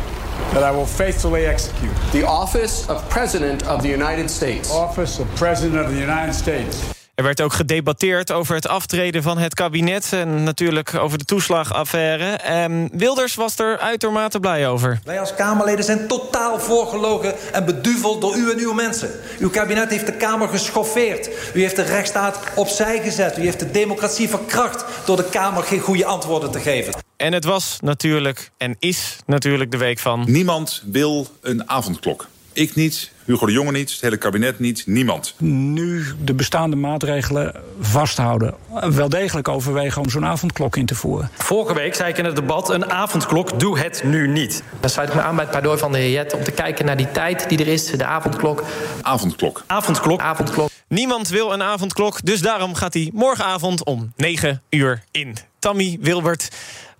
Speaker 17: that I will faithfully execute
Speaker 18: the office of President of the United States.
Speaker 17: office of President of the United States.
Speaker 1: Er werd ook gedebatteerd over het aftreden van het kabinet... en natuurlijk over de toeslagaffaire. En Wilders was er uitermate blij over.
Speaker 19: Wij als Kamerleden zijn totaal voorgelogen en beduveld door u en uw mensen. Uw kabinet heeft de Kamer geschoffeerd. U heeft de rechtsstaat opzij gezet. U heeft de democratie verkracht door de Kamer geen goede antwoorden te geven.
Speaker 1: En het was natuurlijk en is natuurlijk de week van...
Speaker 20: Niemand wil een avondklok. Ik niet, Hugo de Jonge niet, het hele kabinet niet, niemand.
Speaker 21: Nu de bestaande maatregelen vasthouden. Wel degelijk overwegen om zo'n avondklok in te voeren.
Speaker 22: Vorige week zei ik in het debat, een avondklok, doe het nu niet. Dan sluit ik me aan bij het pleidooi van de heer Jet... om te kijken naar die tijd die er is, de avondklok.
Speaker 20: Avondklok.
Speaker 22: Avondklok. Avondklok.
Speaker 1: Niemand wil een avondklok, dus daarom gaat hij morgenavond om 9 uur in. Tammy Wilbert,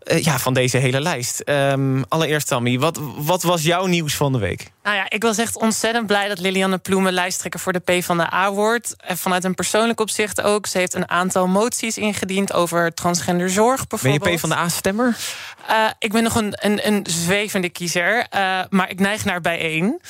Speaker 1: uh, ja, van deze hele lijst. Um, allereerst, Tammy, wat, wat was jouw nieuws van de week?
Speaker 2: Nou ja, ik was echt ontzettend blij dat Lilianne Ploemen lijsttrekker voor de PvdA wordt. En vanuit een persoonlijk opzicht ook. Ze heeft een aantal moties ingediend over transgenderzorg bijvoorbeeld.
Speaker 1: Ben je PvdA-stemmer?
Speaker 2: Uh, ik ben nog een, een, een zwevende kiezer, uh, maar ik neig naar bijeen.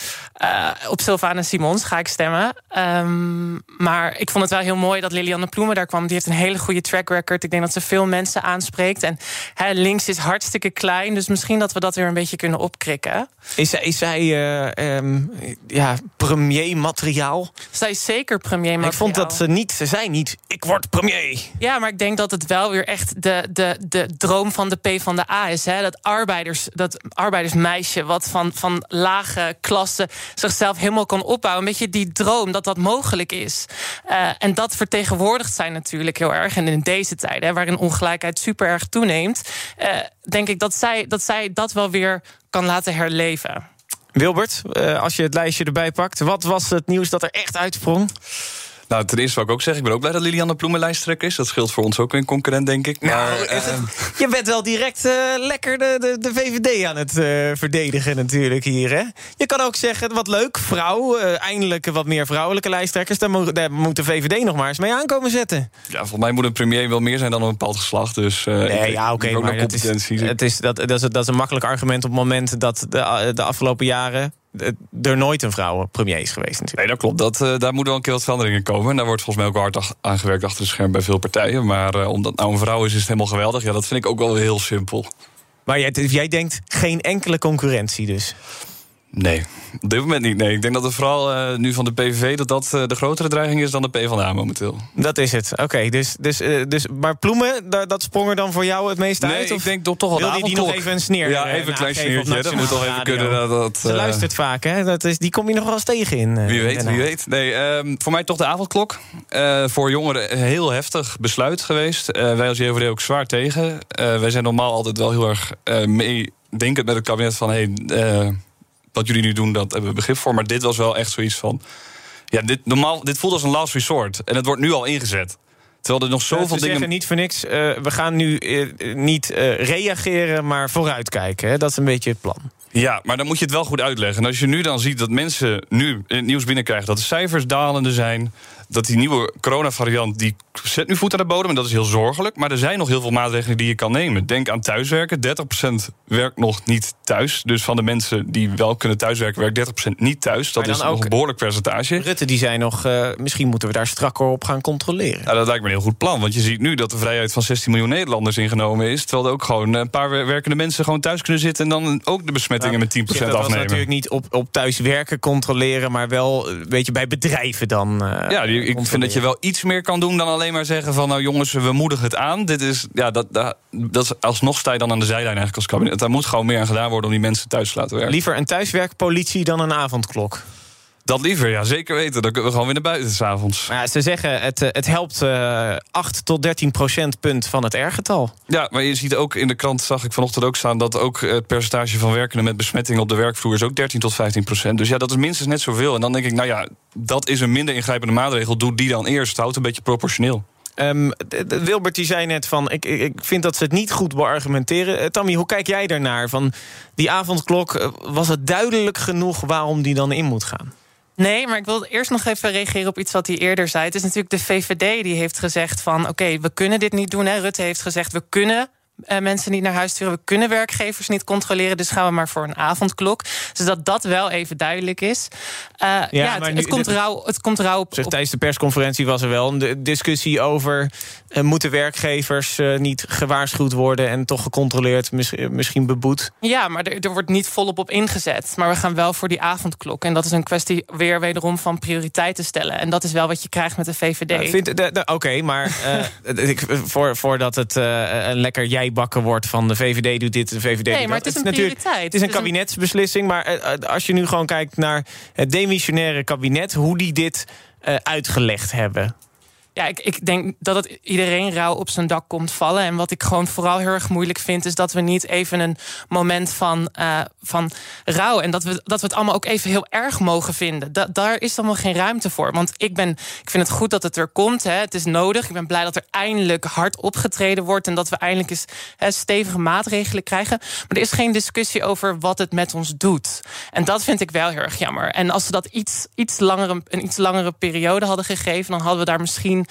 Speaker 2: Uh, op Sylvana Simons ga ik stemmen. Um, maar ik vond het wel heel mooi dat Lilianne Ploemen daar kwam. Die heeft een hele goede track record. Ik denk dat ze veel mensen aanspreekt. En hè, links is hartstikke klein, dus misschien dat we dat weer een beetje kunnen opkrikken.
Speaker 1: Is is zij um, ja, premier-materiaal?
Speaker 2: Zij is zeker premier-materiaal.
Speaker 1: Ik vond dat ze niet, ze zei niet, ik word premier.
Speaker 2: Ja, maar ik denk dat het wel weer echt de, de, de droom van de PvdA is. Hè? Dat, arbeiders, dat arbeidersmeisje wat van, van lage klassen zichzelf helemaal kan opbouwen. Een beetje die droom dat dat mogelijk is. Uh, en dat vertegenwoordigt zij natuurlijk heel erg. En in deze tijden, waarin ongelijkheid super erg toeneemt, uh, denk ik dat zij, dat zij dat wel weer kan laten herleven.
Speaker 1: Wilbert, uh, als je het lijstje erbij pakt, wat was het nieuws dat er echt uitsprong?
Speaker 3: Nou, ten eerste wil ik ook zeggen, ik ben ook blij dat Lilianne Ploemen lijsttrekker is. Dat scheelt voor ons ook een concurrent, denk ik.
Speaker 1: Nou,
Speaker 3: maar,
Speaker 1: het, uh, je bent wel direct uh, lekker de, de, de, VVD aan het uh, verdedigen natuurlijk hier, hè? Je kan ook zeggen, wat leuk, vrouw, eindelijk wat meer vrouwelijke lijsttrekkers. Daar, mo daar moet de VVD nog maar eens mee aankomen zetten.
Speaker 3: Ja, volgens mij moet een premier wel meer zijn dan een bepaald geslacht. Dus,
Speaker 1: nee, ja, oké, okay, maar dat is, het is, dat, dat, is, dat is een makkelijk argument op het moment dat de, de afgelopen jaren er nooit een vrouw premier is geweest natuurlijk.
Speaker 3: Nee, dat klopt. Dat, uh, daar moeten wel een keer wat veranderingen komen. En daar wordt volgens mij ook hard aan gewerkt achter de scherm bij veel partijen. Maar uh, omdat nou een vrouw is, is het helemaal geweldig. Ja, dat vind ik ook wel heel simpel.
Speaker 1: Maar jij, jij denkt geen enkele concurrentie dus?
Speaker 3: Nee, op dit moment niet. Nee, ik denk dat het vooral uh, nu van de PVV... dat dat uh, de grotere dreiging is dan de PvdA momenteel.
Speaker 1: Dat is het, oké. Okay, dus, dus, uh, dus, maar Ploemen, dat, dat sprong er dan voor jou het meest
Speaker 3: nee,
Speaker 1: uit?
Speaker 3: Of ik denk toch, toch al
Speaker 1: Wil je die nog even een sneer
Speaker 3: Ja, even een klein sneertje. Dat moet toch even kunnen. Dat, dat,
Speaker 1: Ze luistert vaak, hè? Dat is, die kom je nog wel eens tegen in.
Speaker 3: wie weet, wie weet. Nee, um, voor mij toch de avondklok. voor jongeren een heel heftig besluit geweest. wij als JVD ook zwaar tegen. wij zijn normaal altijd wel heel erg meedenkend met het kabinet van... Hey, wat jullie nu doen, dat hebben we begrip voor. Maar dit was wel echt zoiets van. Ja, dit, normaal, dit voelt als een last resort. En het wordt nu al ingezet. Terwijl er nog zoveel
Speaker 1: ja,
Speaker 3: dingen.
Speaker 1: zeggen niet voor niks. Uh, we gaan nu uh, niet uh, reageren, maar vooruitkijken. Hè? Dat is een beetje het plan.
Speaker 3: Ja, maar dan moet je het wel goed uitleggen. En als je nu dan ziet dat mensen nu het nieuws binnenkrijgen dat de cijfers dalende zijn. Dat die nieuwe coronavariant, die zet nu voet aan de bodem. En dat is heel zorgelijk. Maar er zijn nog heel veel maatregelen die je kan nemen. Denk aan thuiswerken. 30% werkt nog niet thuis. Dus van de mensen die wel kunnen thuiswerken, werkt 30% niet thuis. Dat is nog een behoorlijk percentage.
Speaker 1: Rutte, die zei nog, uh, misschien moeten we daar strakker op gaan controleren.
Speaker 3: Ja, dat lijkt me een heel goed plan. Want je ziet nu dat de vrijheid van 16 miljoen Nederlanders ingenomen is. Terwijl er ook gewoon een paar werkende mensen gewoon thuis kunnen zitten. En dan ook de besmettingen met 10% afnemen. Dat was
Speaker 1: natuurlijk niet op, op thuiswerken controleren. Maar wel een beetje bij bedrijven dan. Uh,
Speaker 3: ja, ik vind dat je wel iets meer kan doen dan alleen maar zeggen van nou jongens, we moedigen het aan. Dit is, ja, dat, dat, dat is alsnog sta je dan aan de zijlijn eigenlijk als kabinet. Daar moet gewoon meer aan gedaan worden om die mensen thuis te laten werken.
Speaker 1: Liever een thuiswerkpolitie dan een avondklok.
Speaker 3: Dat liever, ja, zeker weten. Dan kunnen we gewoon weer naar buiten s'avonds.
Speaker 1: Ja, ze zeggen het, het helpt uh, 8 tot 13 procentpunt van het R-getal.
Speaker 3: Ja, maar je ziet ook in de krant, zag ik vanochtend ook staan... dat ook het percentage van werkenden met besmetting op de werkvloer... is ook 13 tot 15 procent. Dus ja, dat is minstens net zoveel. En dan denk ik, nou ja, dat is een minder ingrijpende maatregel. Doe die dan eerst. Houd een beetje proportioneel.
Speaker 1: Um, Wilbert die zei net van, ik, ik vind dat ze het niet goed beargumenteren. Uh, Tammy, hoe kijk jij daarnaar? Van die avondklok, was het duidelijk genoeg waarom die dan in moet gaan?
Speaker 2: Nee, maar ik wil eerst nog even reageren op iets wat hij eerder zei. Het is natuurlijk de VVD die heeft gezegd van... oké, we kunnen dit niet doen. Rutte heeft gezegd, we kunnen uh, mensen niet naar huis sturen. We kunnen werkgevers niet controleren, dus gaan we maar voor een avondklok. Zodat dat wel even duidelijk is. Uh, ja, ja het, nu, het, komt rauw, het komt rauw op,
Speaker 1: zeg, Tijdens de persconferentie was er wel een discussie over... Uh, moeten werkgevers niet gewaarschuwd worden... en toch gecontroleerd, misschien beboet?
Speaker 2: Ja, maar er, er, wordt niet volop op ingezet. Maar we gaan wel voor die avondklok. En dat is een kwestie weer wederom van prioriteiten stellen. En dat is wel wat je krijgt met de VVD.
Speaker 1: Oké, okay, maar voor, voordat het een lekker jij bakken wordt van de VVD doet dit, de VVD
Speaker 2: nee,
Speaker 1: doet
Speaker 2: maar
Speaker 1: dat.
Speaker 2: Het is, een prioriteit.
Speaker 1: Het is een kabinetsbeslissing, maar uh, als je nu gewoon kijkt naar het demissionaire kabinet, hoe die dit uh, uitgelegd hebben.
Speaker 2: Ja, ik, ik denk dat het iedereen rauw op zijn dak komt vallen. En wat ik gewoon vooral heel erg moeilijk vind, is dat we niet even een moment van, uh, van rouw. En dat we, dat we het allemaal ook even heel erg mogen vinden. Da daar is allemaal geen ruimte voor. Want ik, ben, ik vind het goed dat het er komt. Hè. Het is nodig. Ik ben blij dat er eindelijk hard opgetreden wordt. En dat we eindelijk eens hè, stevige maatregelen krijgen. Maar er is geen discussie over wat het met ons doet. En dat vind ik wel heel erg jammer. En als ze dat iets, iets langere, een iets langere periode hadden gegeven, dan hadden we daar misschien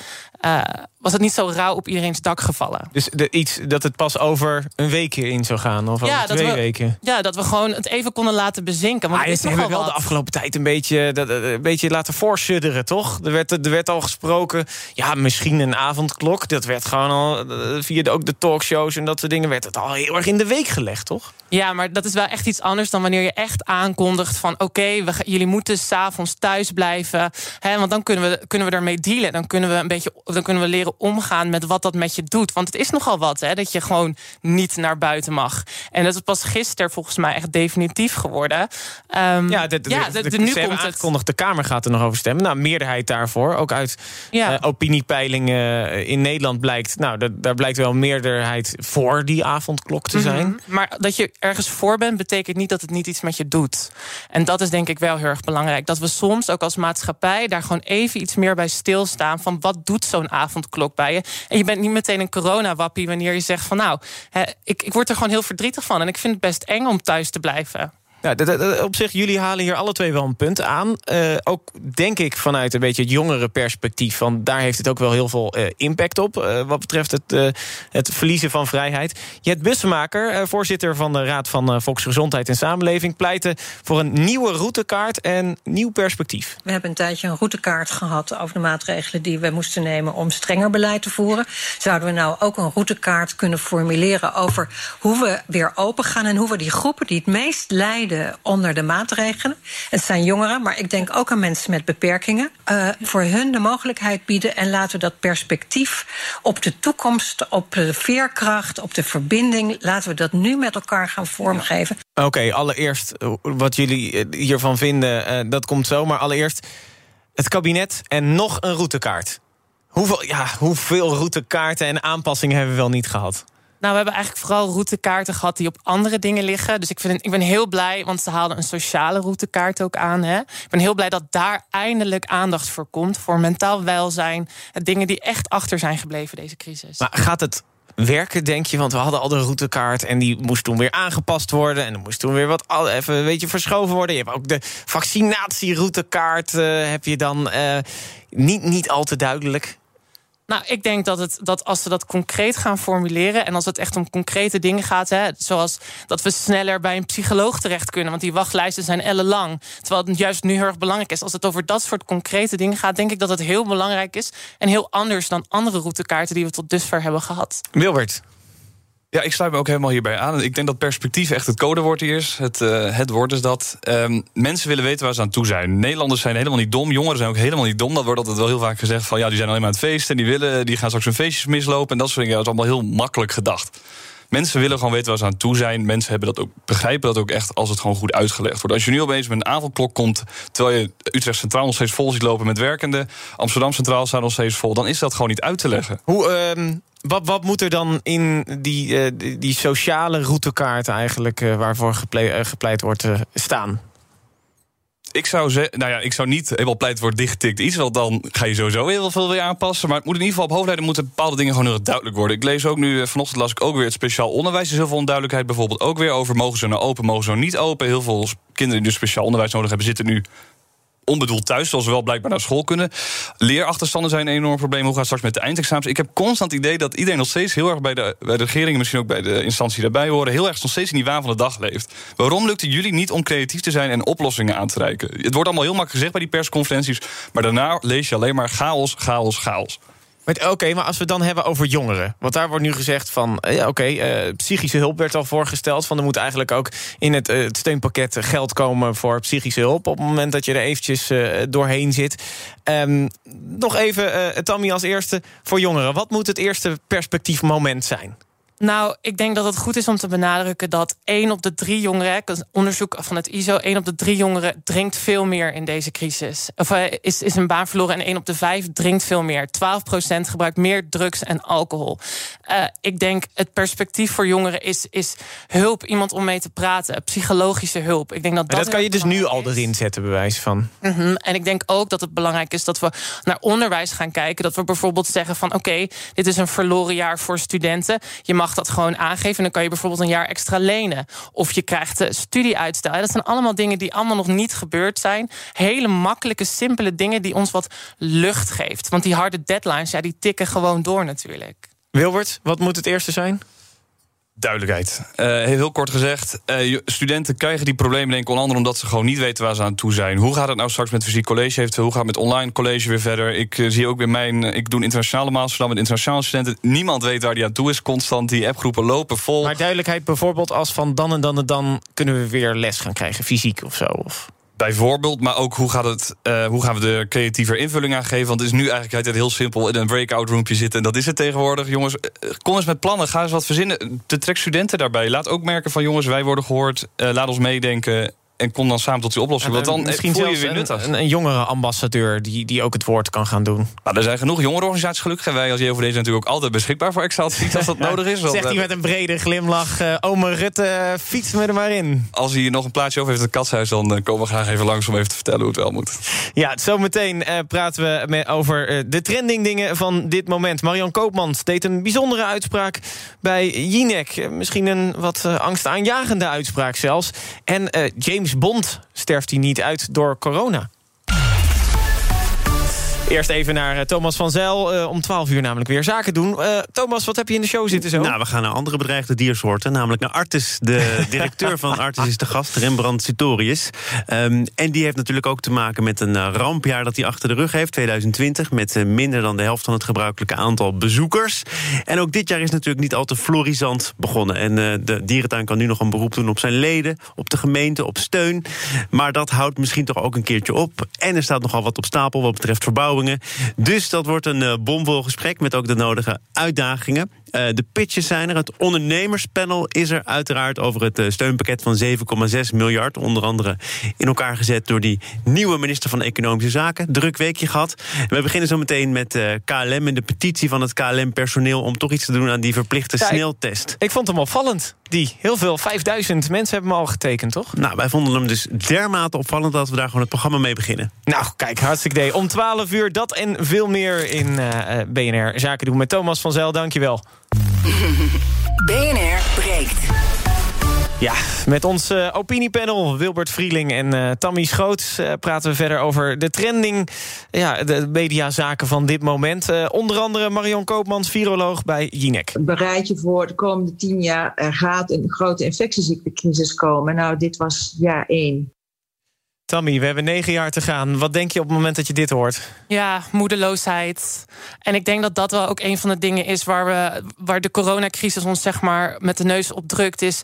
Speaker 2: uh, was het niet zo rauw op iedereen's dak gevallen.
Speaker 1: Dus de, iets dat het pas over een week in zou gaan, of over twee
Speaker 2: we,
Speaker 1: weken?
Speaker 2: Ja, dat we gewoon het even konden laten bezinken. Want
Speaker 1: ah, het is hebben wel
Speaker 2: wat.
Speaker 1: de afgelopen tijd een beetje, dat, een beetje laten voorsudderen, toch? Er werd, er werd al gesproken, ja, misschien een avondklok. Dat werd gewoon al, eh, via de, ook de talkshows en dat soort dingen... werd het al heel erg in de week gelegd, toch?
Speaker 2: Ja, maar dat is wel echt iets anders dan wanneer je echt aankondigt van... oké, okay, jullie moeten s'avonds thuis blijven. Hè, want dan kunnen we, kunnen we daarmee dealen. Dan kunnen we een beetje dan kunnen we leren omgaan met wat dat met je doet. Want het is nogal wat, hè, dat je gewoon niet naar buiten mag. En dat is pas gisteren volgens mij echt definitief geworden. Um,
Speaker 1: ja, de, de, ja, de, de, nu komt het. De Kamer gaat er nog over stemmen. Nou, meerderheid daarvoor. Ook uit ja. uh, opiniepeilingen in Nederland blijkt... nou, daar blijkt wel meerderheid voor die avondklok te zijn. Mm
Speaker 2: -hmm. Maar dat je ergens voor bent, betekent niet dat het niet iets met je doet. En dat is denk ik wel heel erg belangrijk. Dat we soms ook als maatschappij daar gewoon even iets meer bij stilstaan... van wat doet zo'n avondklok bij je. En je bent niet meteen een coronawappie wanneer je zegt van nou, ik, ik word er gewoon heel verdrietig van. En ik vind het best eng om thuis te blijven.
Speaker 1: Ja, op zich, jullie halen hier alle twee wel een punt aan. Uh, ook denk ik vanuit een beetje het jongere perspectief. Van daar heeft het ook wel heel veel uh, impact op. Uh, wat betreft het, het verliezen van vrijheid. Jet Bussemaker, voorzitter van de Raad van Volksgezondheid en Samenleving, pleitte voor een nieuwe routekaart en nieuw perspectief.
Speaker 23: We hebben een tijdje een routekaart gehad over de maatregelen die we moesten nemen om strenger beleid te voeren. Zouden we nou ook een routekaart kunnen formuleren over hoe we weer open gaan en hoe we die groepen die het meest lijden onder de maatregelen. Het zijn jongeren, maar ik denk ook aan mensen met beperkingen. Uh, voor hun de mogelijkheid bieden en laten we dat perspectief op de toekomst, op de veerkracht, op de verbinding, laten we dat nu met elkaar gaan vormgeven.
Speaker 1: Oké, allereerst eh, wat jullie eh, hiervan vinden, dat komt zo. Maar allereerst het kabinet en nog een routekaart. Hoeveel, ja, hoeveel routekaarten en aanpassingen hebben we wel niet gehad?
Speaker 2: Nou, we hebben eigenlijk vooral routekaarten gehad die op andere dingen liggen. Dus ik, vind, ik ben heel blij, want ze haalden een sociale routekaart ook aan. Hè. Ik ben heel blij dat daar eindelijk aandacht voor komt. Voor mentaal welzijn. Dingen die echt achter zijn gebleven deze crisis.
Speaker 1: Maar gaat het werken, denk je? Want we hadden al de routekaart en die moest toen weer aangepast worden. En er moest toen weer wat even een beetje verschoven worden. Je hebt ook de vaccinatieroutekaart, uh, heb je dan uh, niet, niet al te duidelijk.
Speaker 2: Nou, ik denk dat, het, dat als we dat concreet gaan formuleren... en als het echt om concrete dingen gaat... Hè, zoals dat we sneller bij een psycholoog terecht kunnen... want die wachtlijsten zijn ellenlang. Terwijl het juist nu heel erg belangrijk is. Als het over dat soort concrete dingen gaat... denk ik dat het heel belangrijk is... en heel anders dan andere routekaarten... die we tot dusver hebben gehad.
Speaker 1: Wilbert,
Speaker 3: ja, ik sluit me ook helemaal hierbij aan. Ik denk dat perspectief echt het codewoord hier is. Het, uh, het woord is dat. Um, mensen willen weten waar ze aan toe zijn. Nederlanders zijn helemaal niet dom. Jongeren zijn ook helemaal niet dom. Dat wordt altijd wel heel vaak gezegd van ja, die zijn alleen maar aan het feesten. En die, willen, die gaan straks hun feestjes mislopen. En dat soort dingen. Dat is allemaal heel makkelijk gedacht. Mensen willen gewoon weten waar ze aan toe zijn. Mensen hebben dat ook, begrijpen dat ook echt als het gewoon goed uitgelegd wordt. Als je nu opeens met een avondklok komt, terwijl je Utrecht Centraal nog steeds vol ziet lopen met werkenden, Amsterdam Centraal staat nog steeds vol, dan is dat gewoon niet uit te leggen.
Speaker 1: Hoe, um, wat, wat moet er dan in die, uh, die, die, sociale routekaart eigenlijk, uh, waarvoor gepleit, uh, gepleit wordt, staan?
Speaker 3: Ik zou, zeggen, nou ja, ik zou niet helemaal pleiten voor dichtgetikt iets, want dan ga je sowieso heel veel weer aanpassen. Maar het moet in ieder geval op hoofdlijnen moeten bepaalde dingen gewoon heel duidelijk worden. Ik lees ook nu, vanochtend las ik ook weer het speciaal onderwijs. Er is heel veel onduidelijkheid bijvoorbeeld ook weer over mogen ze nou open, mogen ze nou niet open. Heel veel kinderen die dus speciaal onderwijs nodig hebben, zitten nu onbedoeld thuis, zoals ze wel blijkbaar naar school kunnen. Leerachterstanden zijn een enorm probleem. Hoe gaat straks met de eindexamens? Ik heb constant het idee dat iedereen nog steeds heel erg bij de, bij de regering... en misschien ook bij de instantie daarbij horen... heel erg nog steeds in die waan van de dag leeft. Waarom lukt het jullie niet om creatief te zijn en oplossingen aan te reiken? Het wordt allemaal heel makkelijk gezegd bij die persconferenties... maar daarna lees je alleen maar chaos, chaos, chaos.
Speaker 1: Oké, maar als we dan hebben over jongeren. Want daar wordt nu gezegd van... eh, ja, oké, eh, psychische hulp werd al voorgesteld. Van er moet eigenlijk ook in het, eh, het steunpakket geld komen... voor psychische hulp op het moment dat je er eventjes doorheen zit. Ehm, nog even, Tammy als eerste, voor jongeren. Wat moet het eerste perspectiefmoment zijn?
Speaker 2: Nou, ik denk dat het goed is om te benadrukken dat één op de drie jongeren, een onderzoek van het ISO, één op de drie jongeren drinkt veel meer in deze crisis. Of eh, is, is een baan verloren en één op de vijf drinkt veel meer. 12% gebruikt meer drugs en alcohol. Uh, ik denk het perspectief voor jongeren is, is hulp, iemand om mee te praten, psychologische hulp. Ik denk dat
Speaker 1: Maar
Speaker 2: dat,
Speaker 1: dat kan je dus nu al erin zetten, bewijs van.
Speaker 2: Mhm. En ik denk ook dat het belangrijk is dat we naar onderwijs gaan kijken. Dat we bijvoorbeeld zeggen van oké, dit is een verloren jaar voor studenten. Je mag dat gewoon aangeven en dan kan je bijvoorbeeld een jaar extra lenen. Of je krijgt studieuitstel. Dat zijn allemaal dingen die allemaal nog niet gebeurd zijn. Hele makkelijke, simpele dingen die ons wat lucht geeft. Want die harde deadlines, ja, die tikken gewoon door natuurlijk.
Speaker 1: Wilbert, wat moet het eerste zijn?
Speaker 3: Duidelijkheid. Uh, heel kort gezegd, uh, studenten krijgen die problemen denk ik onder andere omdat ze gewoon niet weten waar ze aan toe zijn. Hoe gaat het nou straks met fysiek college eventueel? Hoe gaat het met online college weer verder? Ik uh, zie ook weer mijn, ik doe een internationale master met internationale studenten. Niemand weet waar die aan toe is constant. Die appgroepen lopen vol.
Speaker 1: Maar duidelijkheid bijvoorbeeld als van dan en dan en dan kunnen we weer les gaan krijgen, fysiek of zo. Of...
Speaker 3: Bijvoorbeeld, maar ook hoe, gaat het, uh, hoe gaan we de creatiever invulling aan geven? Want het is nu eigenlijk altijd heel simpel in een breakout roompje zitten. En dat is het tegenwoordig. Jongens, kom eens met plannen. Ga eens wat verzinnen. De trek studenten daarbij. Laat ook merken van jongens, wij worden gehoord. Uh, laat ons meedenken. En kom dan samen tot die oplossing. Want dan
Speaker 1: misschien
Speaker 3: voel je weer nuttig.
Speaker 1: een, een, een jongere ambassadeur die, die ook het woord kan gaan doen.
Speaker 3: Nou, er zijn genoeg jongerenorganisaties gelukkig. En wij als JOVD zijn natuurlijk ook altijd beschikbaar voor extra advies als dat nodig is.
Speaker 1: Zegt hij met een brede glimlach. Uh, ome Rutte, fiets me er maar in.
Speaker 3: Als hij nog een plaatsje over heeft in het katshuis... dan komen we graag even langs om even te vertellen hoe het wel moet.
Speaker 1: Ja, zometeen uh, praten we met, over de trending dingen van dit moment. Marian Koopmans deed een bijzondere uitspraak bij Jinek. Misschien een wat angstaanjagende uitspraak zelfs. En James Bond sterft hij niet uit door corona. Eerst even naar uh, Thomas van Zijl. Uh, om 12 uur namelijk weer zaken doen. Uh, Thomas, wat heb je in de show zitten zo?
Speaker 24: Nou, we gaan naar andere bedreigde diersoorten. Namelijk naar Artis. De directeur van Artis is de gast, Rembrandt Sitorius. Um, en die heeft natuurlijk ook te maken met een rampjaar dat hij achter de rug heeft. 2020, met minder dan de helft van het gebruikelijke aantal bezoekers. En ook dit jaar is natuurlijk niet al te florisant begonnen. En de dierentuin kan nu nog een beroep doen op zijn leden, op de gemeente, op steun. Maar dat houdt misschien toch ook een keertje op. En er staat nogal wat op stapel wat betreft Dus dat wordt een uh, bomvol gesprek met ook de nodige uitdagingen. Uh, de pitches zijn er. Het ondernemerspanel is er uiteraard over het uh, steunpakket van 7,6 miljard. Onder andere in elkaar gezet door die nieuwe minister van Economische Zaken. Druk weekje gehad. We beginnen zo meteen met uh, KLM en de petitie van het KLM-personeel... om toch iets te doen aan die verplichte ja, sneltest.
Speaker 1: Ik, ik vond hem opvallend. Die heel veel, 5000 mensen hebben hem al getekend, toch?
Speaker 24: Nou, wij vonden hem dus dermate opvallend... dat we daar gewoon het programma mee beginnen.
Speaker 1: Nou, kijk, hartstikke idee. Om 12 uur dat en veel meer in BNR Zaken doen met Thomas van Zijl. Dankjewel.
Speaker 7: BNR breekt.
Speaker 1: Ja, met ons uh, opiniepanel Wilbert Vrieling en uh, Tammy Schoot uh, praten we verder over de trending, ja, de mediazaken van dit moment. onder andere Marion Koopmans, viroloog bij Jinek.
Speaker 25: Bereid je voor de komende tien jaar, er gaat een grote infectieziektecrisis komen. Nou, dit was jaar één.
Speaker 1: Tammy, we hebben negen jaar te gaan. Wat denk je op het moment dat je dit hoort?
Speaker 2: Ja, moedeloosheid. En ik denk dat dat wel ook een van de dingen is waar, we, waar de coronacrisis ons zeg maar met de neus op drukt. Is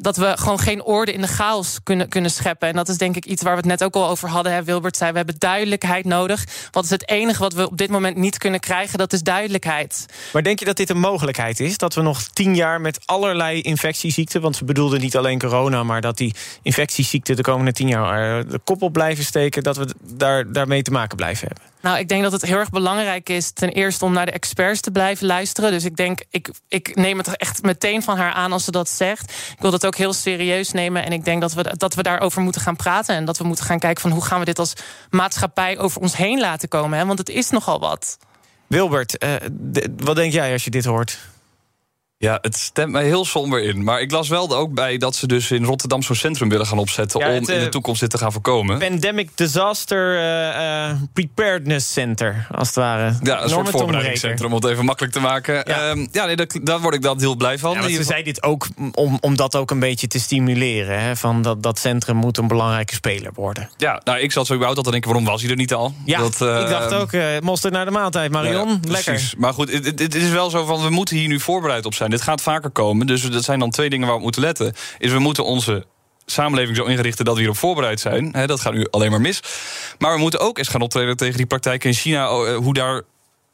Speaker 2: dat we gewoon geen orde in de chaos kunnen, kunnen scheppen. En dat is denk ik iets waar we het net ook al over hadden. Hè. Wilbert zei, we hebben duidelijkheid nodig. Wat is het enige wat we op dit moment niet kunnen krijgen? Dat is duidelijkheid.
Speaker 1: Maar denk je dat dit een mogelijkheid is? Dat we nog tien jaar met allerlei infectieziekten... want we bedoelden niet alleen corona... maar dat die infectieziekten de komende tien jaar de kop op blijven steken... dat we daar, daarmee te maken blijven hebben?
Speaker 2: Nou, ik denk dat het heel erg belangrijk is... ten eerste om naar de experts te blijven luisteren. Dus ik denk, ik, ik neem het echt meteen van haar aan als ze dat zegt. Ik wil dat ook heel serieus nemen. En ik denk dat we, dat we daarover moeten gaan praten. En dat we moeten gaan kijken van hoe gaan we dit als maatschappij over ons heen laten komen. Hè? Want het is nogal wat.
Speaker 1: Wilbert, de, wat denk jij als je dit hoort?
Speaker 3: Ja, het stemt mij heel somber in. Maar ik las wel ook bij dat ze dus in Rotterdam zo'n centrum willen gaan opzetten...
Speaker 1: Ja,
Speaker 3: om in de
Speaker 1: eh,
Speaker 3: toekomst dit te gaan voorkomen.
Speaker 1: Pandemic Disaster eh, eh, Preparedness Center, als het ware.
Speaker 3: Ja, een
Speaker 1: Enorme
Speaker 3: soort voorbereidingscentrum, om het even makkelijk te maken. Ja, ja nee, dat, daar word ik dan heel blij van.
Speaker 1: Ja, ze zei dit ook om, om dat ook een beetje te stimuleren. Hè, van dat, dat centrum moet een belangrijke speler worden.
Speaker 3: Ja, nou, ik zat zo überhaupt al te denken, waarom was hij er niet al?
Speaker 1: Ja,
Speaker 3: Dat,
Speaker 1: ik dacht ook, eh mosterd naar de maaltijd. Marion, lekker.
Speaker 3: precies. Maar goed, het, het- het is wel zo van, we moeten hier nu voorbereid op zijn. Dit gaat vaker komen. Dus dat zijn dan twee dingen waar we op moeten letten. Is we moeten onze samenleving zo ingerichten dat we hierop voorbereid zijn. Dat gaat nu alleen maar mis. Maar we moeten ook eens gaan optreden tegen die praktijken in China. oh, eh, Hoe daar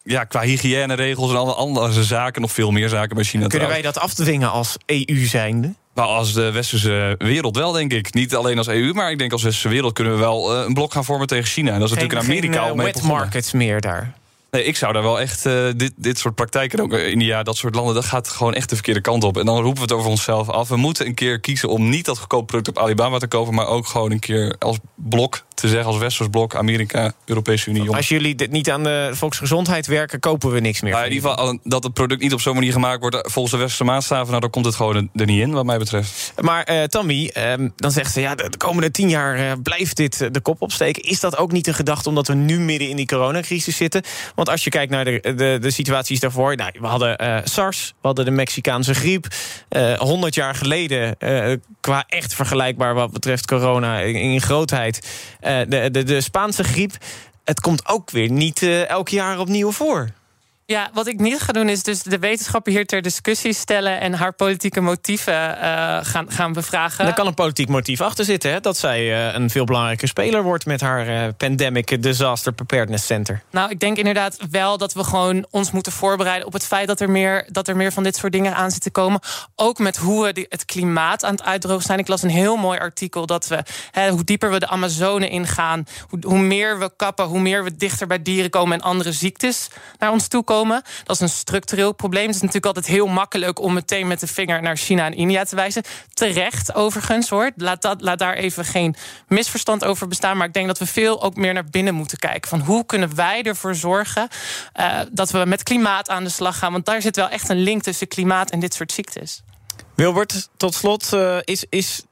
Speaker 3: ja, qua hygiëneregels en alle andere zaken, nog veel meer zaken bij China.
Speaker 1: Kunnen wij dat afdwingen als EU zijnde?
Speaker 3: Nou, als de westerse wereld wel, denk ik. Niet alleen als EU, maar ik denk als westerse wereld kunnen we wel eh, een blok gaan vormen tegen China. En dat is natuurlijk in Amerika
Speaker 1: geen,
Speaker 3: al
Speaker 1: eh,
Speaker 3: mee
Speaker 1: markets meer daar.
Speaker 3: Nee, ik zou daar wel echt eh, dit, dit soort praktijken, ook eh, India, dat soort landen, dat gaat gewoon echt de verkeerde kant op. En dan roepen we het over onszelf af. We moeten een keer kiezen om niet dat goedkoop product op Alibaba te kopen, maar ook gewoon een keer als blok te zeggen, als westers blok, Amerika, Europese Unie.
Speaker 1: Als jullie dit niet aan de volksgezondheid werken, kopen we niks meer.
Speaker 3: In ieder geval al- dat het product niet op zo'n manier gemaakt wordt eh, volgens de westerse maatstaven, nou dan komt het gewoon er niet in, wat mij betreft.
Speaker 1: Maar eh Tammy, ehm, dan zegt ze... ja, de, de komende tien jaar blijft dit de kop opsteken. Is dat ook niet een gedachte omdat we nu midden in die coronacrisis zitten? Want als je kijkt naar de, de, de situaties daarvoor... Nou, we hadden eh, SARS, we hadden de Mexicaanse griep. Eh 100 jaar geleden, eh, qua echt vergelijkbaar wat betreft corona... in, grootheid, de, de, de Spaanse griep... Het komt ook weer niet elk jaar opnieuw voor.
Speaker 2: Ja, wat ik niet ga doen is dus de wetenschapper hier ter discussie stellen en haar politieke motieven eh, gaan, gaan bevragen.
Speaker 1: Daar kan een politiek motief achter zitten, hè? dat zij eh, een veel belangrijke speler wordt met haar eh, Pandemic Disaster Preparedness Center.
Speaker 2: Nou, ik denk inderdaad wel dat we gewoon ons moeten voorbereiden op het feit dat er meer, dat er meer van dit soort dingen aan zitten komen. Ook met hoe we die- het klimaat aan het uitdrogen zijn. Ik las een heel mooi artikel dat we, hè, hoe dieper we de Amazone ingaan, hoe, hoe meer we kappen, hoe meer we dichter bij dieren komen en andere ziektes naar ons toe komen. Dat is een structureel probleem. Het is natuurlijk altijd heel makkelijk om meteen met de vinger naar China en India te wijzen. Terecht, overigens hoor. Laat, dat, laat daar even geen misverstand over bestaan. Maar ik denk dat we veel ook meer naar binnen moeten kijken. Van hoe kunnen wij ervoor zorgen eh, dat we met klimaat aan de slag gaan? Want daar zit wel echt een link tussen klimaat en dit soort ziektes.
Speaker 1: Wilbert, tot slot, eh, is, is,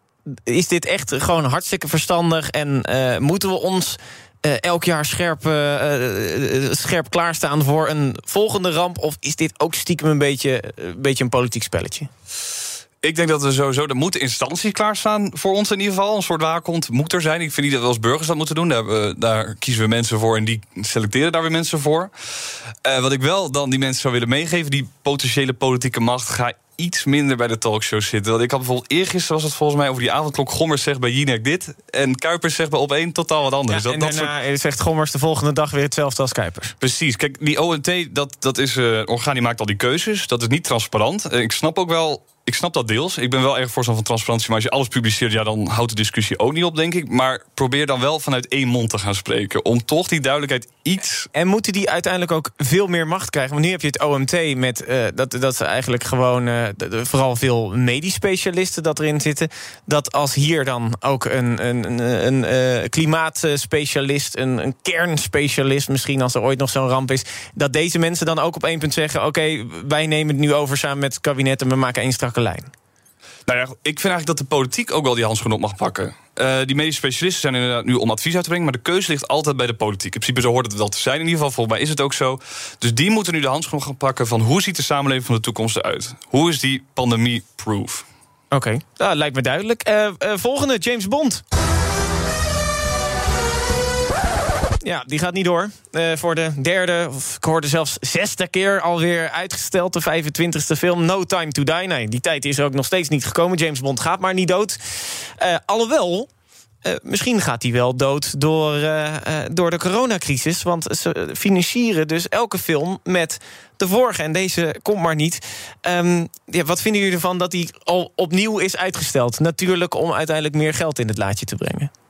Speaker 1: is dit echt gewoon hartstikke verstandig en eh, moeten we ons. Eh, elk jaar scherp, eh, eh, scherp klaarstaan voor een volgende ramp? Of is dit ook stiekem een beetje, een beetje een politiek spelletje?
Speaker 3: Ik denk dat we sowieso, er moeten instanties klaarstaan voor ons in ieder geval. Een soort waakhond moet er zijn. Ik vind niet dat we als burgers dat moeten doen. Daar, daar kiezen we mensen voor en die selecteren daar weer mensen voor. Wat ik wel dan die mensen zou willen meegeven, die potentiële politieke macht, ga iets minder bij de talkshows zitten. Want ik had bijvoorbeeld eergisteren was het volgens mij over die avondklok. Gommers zegt bij Jinek dit en Kuipers zegt bij op één totaal wat anders.
Speaker 1: en daarna zegt Gommers de volgende dag weer hetzelfde als Kuipers.
Speaker 3: Precies. Kijk, die OMT, dat, dat is een orgaan die maakt al die keuzes. Dat is niet transparant. Eh, Ik snap ook wel. Ik snap dat deels. Ik ben wel erg voorstander van transparantie. Maar als je alles publiceert, ja, dan houdt de discussie ook niet op, denk ik. Maar probeer dan wel vanuit één mond te gaan spreken. Om toch die duidelijkheid iets.
Speaker 1: En moeten die uiteindelijk ook veel meer macht krijgen? Want nu heb je het OMT met eh, dat, dat ze eigenlijk gewoon eh, vooral veel medisch specialisten dat erin zitten. Dat als hier dan ook een, een, een, een eh, klimaatspecialist, een, een kernspecialist, misschien als er ooit nog zo'n ramp is, dat deze mensen dan ook op één punt zeggen: oké, wij nemen het nu over samen met het kabinet en we maken één strakke lijn.
Speaker 3: Nou ja, ik vind eigenlijk dat de politiek ook wel die handschoen op mag pakken. Eh, die medische specialisten zijn inderdaad nu om advies uit te brengen. Maar de keuze ligt altijd bij de politiek. In principe zo hoort het wel te zijn. In ieder geval, volgens mij is het ook zo. Dus die moeten nu de handschoen gaan pakken van hoe ziet de samenleving van de toekomst eruit? Hoe is die pandemie-proof?
Speaker 1: Oké, nou, lijkt me duidelijk. Eh, eh, volgende, James Bond. Ja, die gaat niet door. Eh, voor de derde, of ik hoorde zelfs zesde keer alweer uitgesteld. De 25e film No Time to Die. Nee, die tijd is ook nog steeds niet gekomen. James Bond gaat maar niet dood. Eh, alhoewel, eh, misschien gaat hij wel dood door, door de coronacrisis. Want ze financieren dus elke film met de vorige. En deze komt maar niet. Ehm, ja, wat vinden jullie ervan dat die al opnieuw is uitgesteld? Natuurlijk om uiteindelijk meer geld in het laadje te brengen.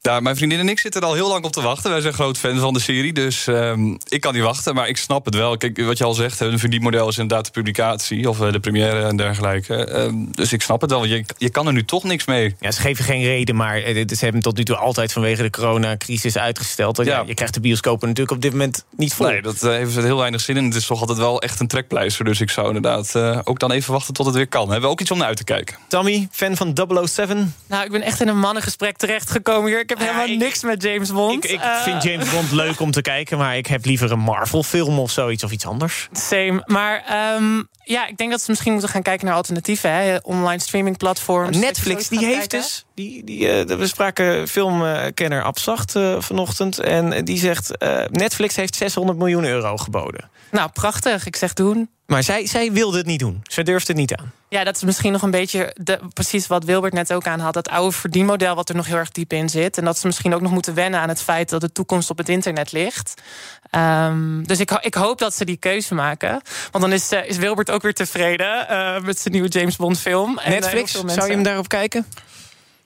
Speaker 3: Ja, mijn vriendin en ik zitten er al heel lang op te wachten. Wij zijn groot fan van de serie, dus ehm, ik kan niet wachten. Maar ik snap het wel. Kijk, wat je al zegt, een verdienmodel is inderdaad de publicatie... of eh, de première en dergelijke. Ehm, dus ik snap het wel, want je, je kan er nu toch niks mee.
Speaker 1: Ja, ze geven geen reden, maar eh, ze hebben tot nu toe altijd vanwege de coronacrisis uitgesteld. Ja. je krijgt de bioscopen natuurlijk op dit moment niet vol.
Speaker 3: Nee, dat uh, heeft heel weinig zin in. Het is toch altijd wel echt een trekpleister. Dus ik zou inderdaad uh, ook dan even wachten tot het weer kan. We hebben ook iets om naar uit te kijken.
Speaker 1: Tammy, fan van 007?
Speaker 2: Nou, ik ben echt in een mannengesprek terechtgekomen hier. Ik heb helemaal ik, niks met James Bond.
Speaker 1: Ik, ik uh, vind James Bond leuk om te kijken, maar ik heb liever een Marvel-film of zoiets of iets anders.
Speaker 2: Same. Maar um, ja, ik denk dat ze misschien moeten gaan kijken naar alternatieven. Hè? Online streaming platforms.
Speaker 1: Netflix, die heeft kijken. dus. Die, die, uh, we spraken filmkenner Abzacht uh, vanochtend. En die zegt: uh, Netflix heeft 600 miljoen euro geboden.
Speaker 2: Nou, prachtig. Ik zeg doen.
Speaker 1: Maar zij, zij wilde het niet doen. Zij durfde het niet aan.
Speaker 2: Ja, dat is misschien nog een beetje de, precies wat Wilbert net ook aan had. Dat oude verdienmodel wat er nog heel erg diep in zit. En dat ze misschien ook nog moeten wennen aan het feit dat de toekomst op het internet ligt. Um, dus ik, ik hoop dat ze die keuze maken. Want dan is, uh, is Wilbert ook weer tevreden uh, met zijn nieuwe James Bond film.
Speaker 1: En, Netflix, uh, zou je hem daarop kijken?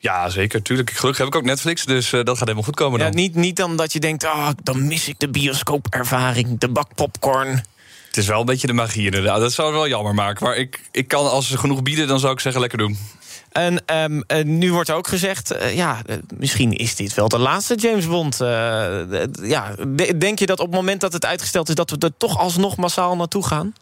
Speaker 3: Ja, zeker. Tuurlijk. Gelukkig heb ik ook Netflix, dus uh, dat gaat helemaal goed komen dan.
Speaker 1: Ja, niet, niet dan dat je denkt, oh, dan mis ik de bioscoopervaring, de bak popcorn.
Speaker 3: Het is wel een beetje de magie inderdaad. Dat zou het wel jammer maken. Maar ik, ik kan, als ze genoeg bieden, dan zou ik zeggen lekker doen.
Speaker 1: En um, uh, nu wordt ook gezegd, uh, ja, uh, misschien is dit wel de laatste James Bond. ja, denk je dat op het moment dat het uitgesteld is... dat we er toch alsnog massaal naartoe gaan?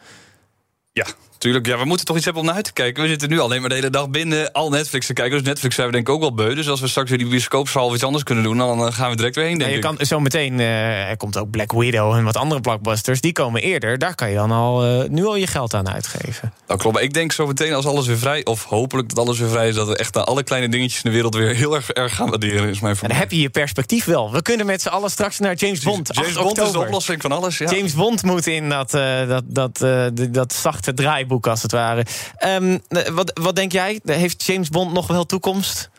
Speaker 3: Ja, Tuurlijk, ja, we moeten toch iets hebben om naar uit te kijken. We zitten nu alleen maar de hele dag binnen al Netflix te kijken. Dus Netflix zijn we denk ik ook wel beu. Dus als we straks weer die bioscoopzaal iets anders kunnen doen... dan gaan we direct weer heen, denk
Speaker 1: ja, je. Kan zo meteen, uh, er komt ook Black Widow en wat andere blockbusters. Die komen eerder. Daar kan je dan al uh, nu al je geld aan uitgeven.
Speaker 3: Dat klopt. Ik denk zo meteen als alles weer vrij... of hopelijk dat alles weer vrij is... dat we echt alle kleine dingetjes in de wereld weer heel erg, erg gaan waarderen. Is mijn
Speaker 1: en dan heb je je perspectief wel. We kunnen met z'n allen straks naar James Bond.
Speaker 3: James Bond oktober. is de oplossing van alles, ja.
Speaker 1: James Bond moet in dat, uh, dat, dat, dat, dat zachte draaiboek als het ware. Um, wat, wat denk jij? Heeft James Bond nog wel toekomst?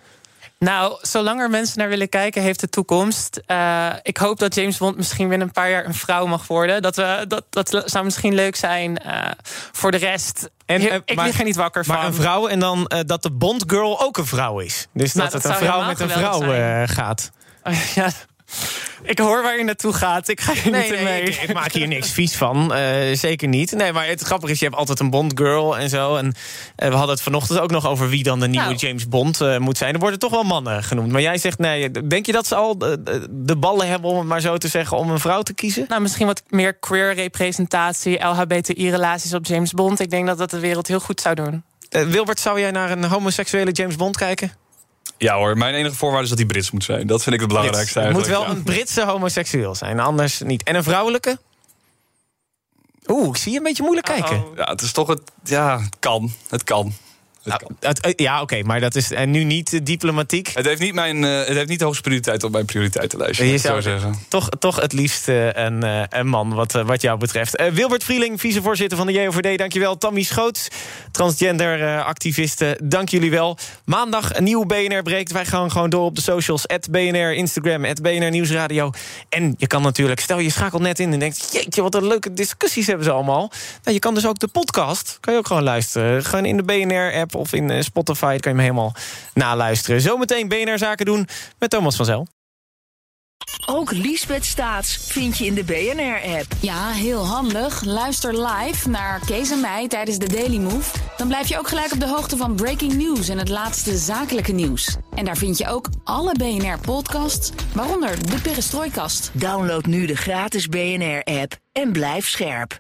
Speaker 2: Nou, zolang er mensen naar willen kijken, heeft het toekomst. Uh, ik hoop dat James Bond misschien binnen een paar jaar een vrouw mag worden. Dat, we, dat, dat zou misschien leuk zijn. Uh, voor de rest. En, ik
Speaker 1: maar,
Speaker 2: lig er niet wakker van.
Speaker 1: Maar een vrouw en dan dat de Bond girl ook een vrouw is. Dus nou, dat, dat het een vrouw met een vrouw gaat.
Speaker 2: ja, ik hoor waar je naartoe gaat. Ik ga
Speaker 1: nee,
Speaker 2: niet
Speaker 1: nee,
Speaker 2: mee.
Speaker 1: Ik, ik, maak hier niks vies van. Uh, zeker niet. Nee, maar het grappige is, je hebt altijd een Bond girl en zo. En uh, we hadden het vanochtend ook nog over wie dan de nieuwe nou. James Bond uh, moet zijn. Er worden toch wel mannen genoemd. Maar jij zegt, nee, denk je dat ze al de, de, ballen hebben, om het maar zo te zeggen, om een vrouw te kiezen?
Speaker 2: Nou, misschien wat meer queer representatie, LHBTI-relaties op James Bond. Ik denk dat dat de wereld heel goed zou doen.
Speaker 1: Wilbert, zou jij naar een homoseksuele James Bond kijken?
Speaker 3: Ja hoor, mijn enige voorwaarde is dat hij Brits moet zijn. Dat vind ik het belangrijkste
Speaker 1: Het moet wel ja. een Britse homoseksueel zijn, anders niet. En een vrouwelijke? Oeh, ik zie je een beetje moeilijk kijken.
Speaker 3: Uh -oh. Ja, het is toch het... Ja, het kan. Het kan.
Speaker 1: Nou, het, ja, oké, okay, maar dat is en nu niet uh, diplomatiek.
Speaker 3: Het heeft niet, mijn, uh, het heeft niet de hoogste prioriteit op mijn prioriteitenlijstje.
Speaker 1: Je zou zeggen. Toch, toch het liefst uh, een, een man, wat, wat jou betreft. Wilbert Vrieling, vicevoorzitter van de JOVD, dankjewel. Tammy Schoots, transgender activiste, dank jullie wel. Maandag een nieuw BNR breekt. Wij gaan gewoon door op de socials. BNR, Instagram, BNR Nieuwsradio. En je kan natuurlijk, stel je schakelt net in en denkt... jeetje, wat een leuke discussies hebben ze allemaal. Nou, je kan dus ook de podcast, kan je ook gewoon luisteren. Gewoon in de BNR-app of in Spotify. kan je hem helemaal naluisteren. Zometeen BNR Zaken doen met Thomas van Zel.
Speaker 7: Ook Liesbeth Staats vind je in de BNR-app.
Speaker 26: Ja, heel handig. Luister live naar Kees en mij tijdens de Daily Move. Dan blijf je ook gelijk op de hoogte van breaking news en het laatste zakelijke nieuws. En daar vind je ook alle BNR-podcasts, waaronder de Perestrooikast.
Speaker 7: Download nu de gratis BNR-app en blijf scherp.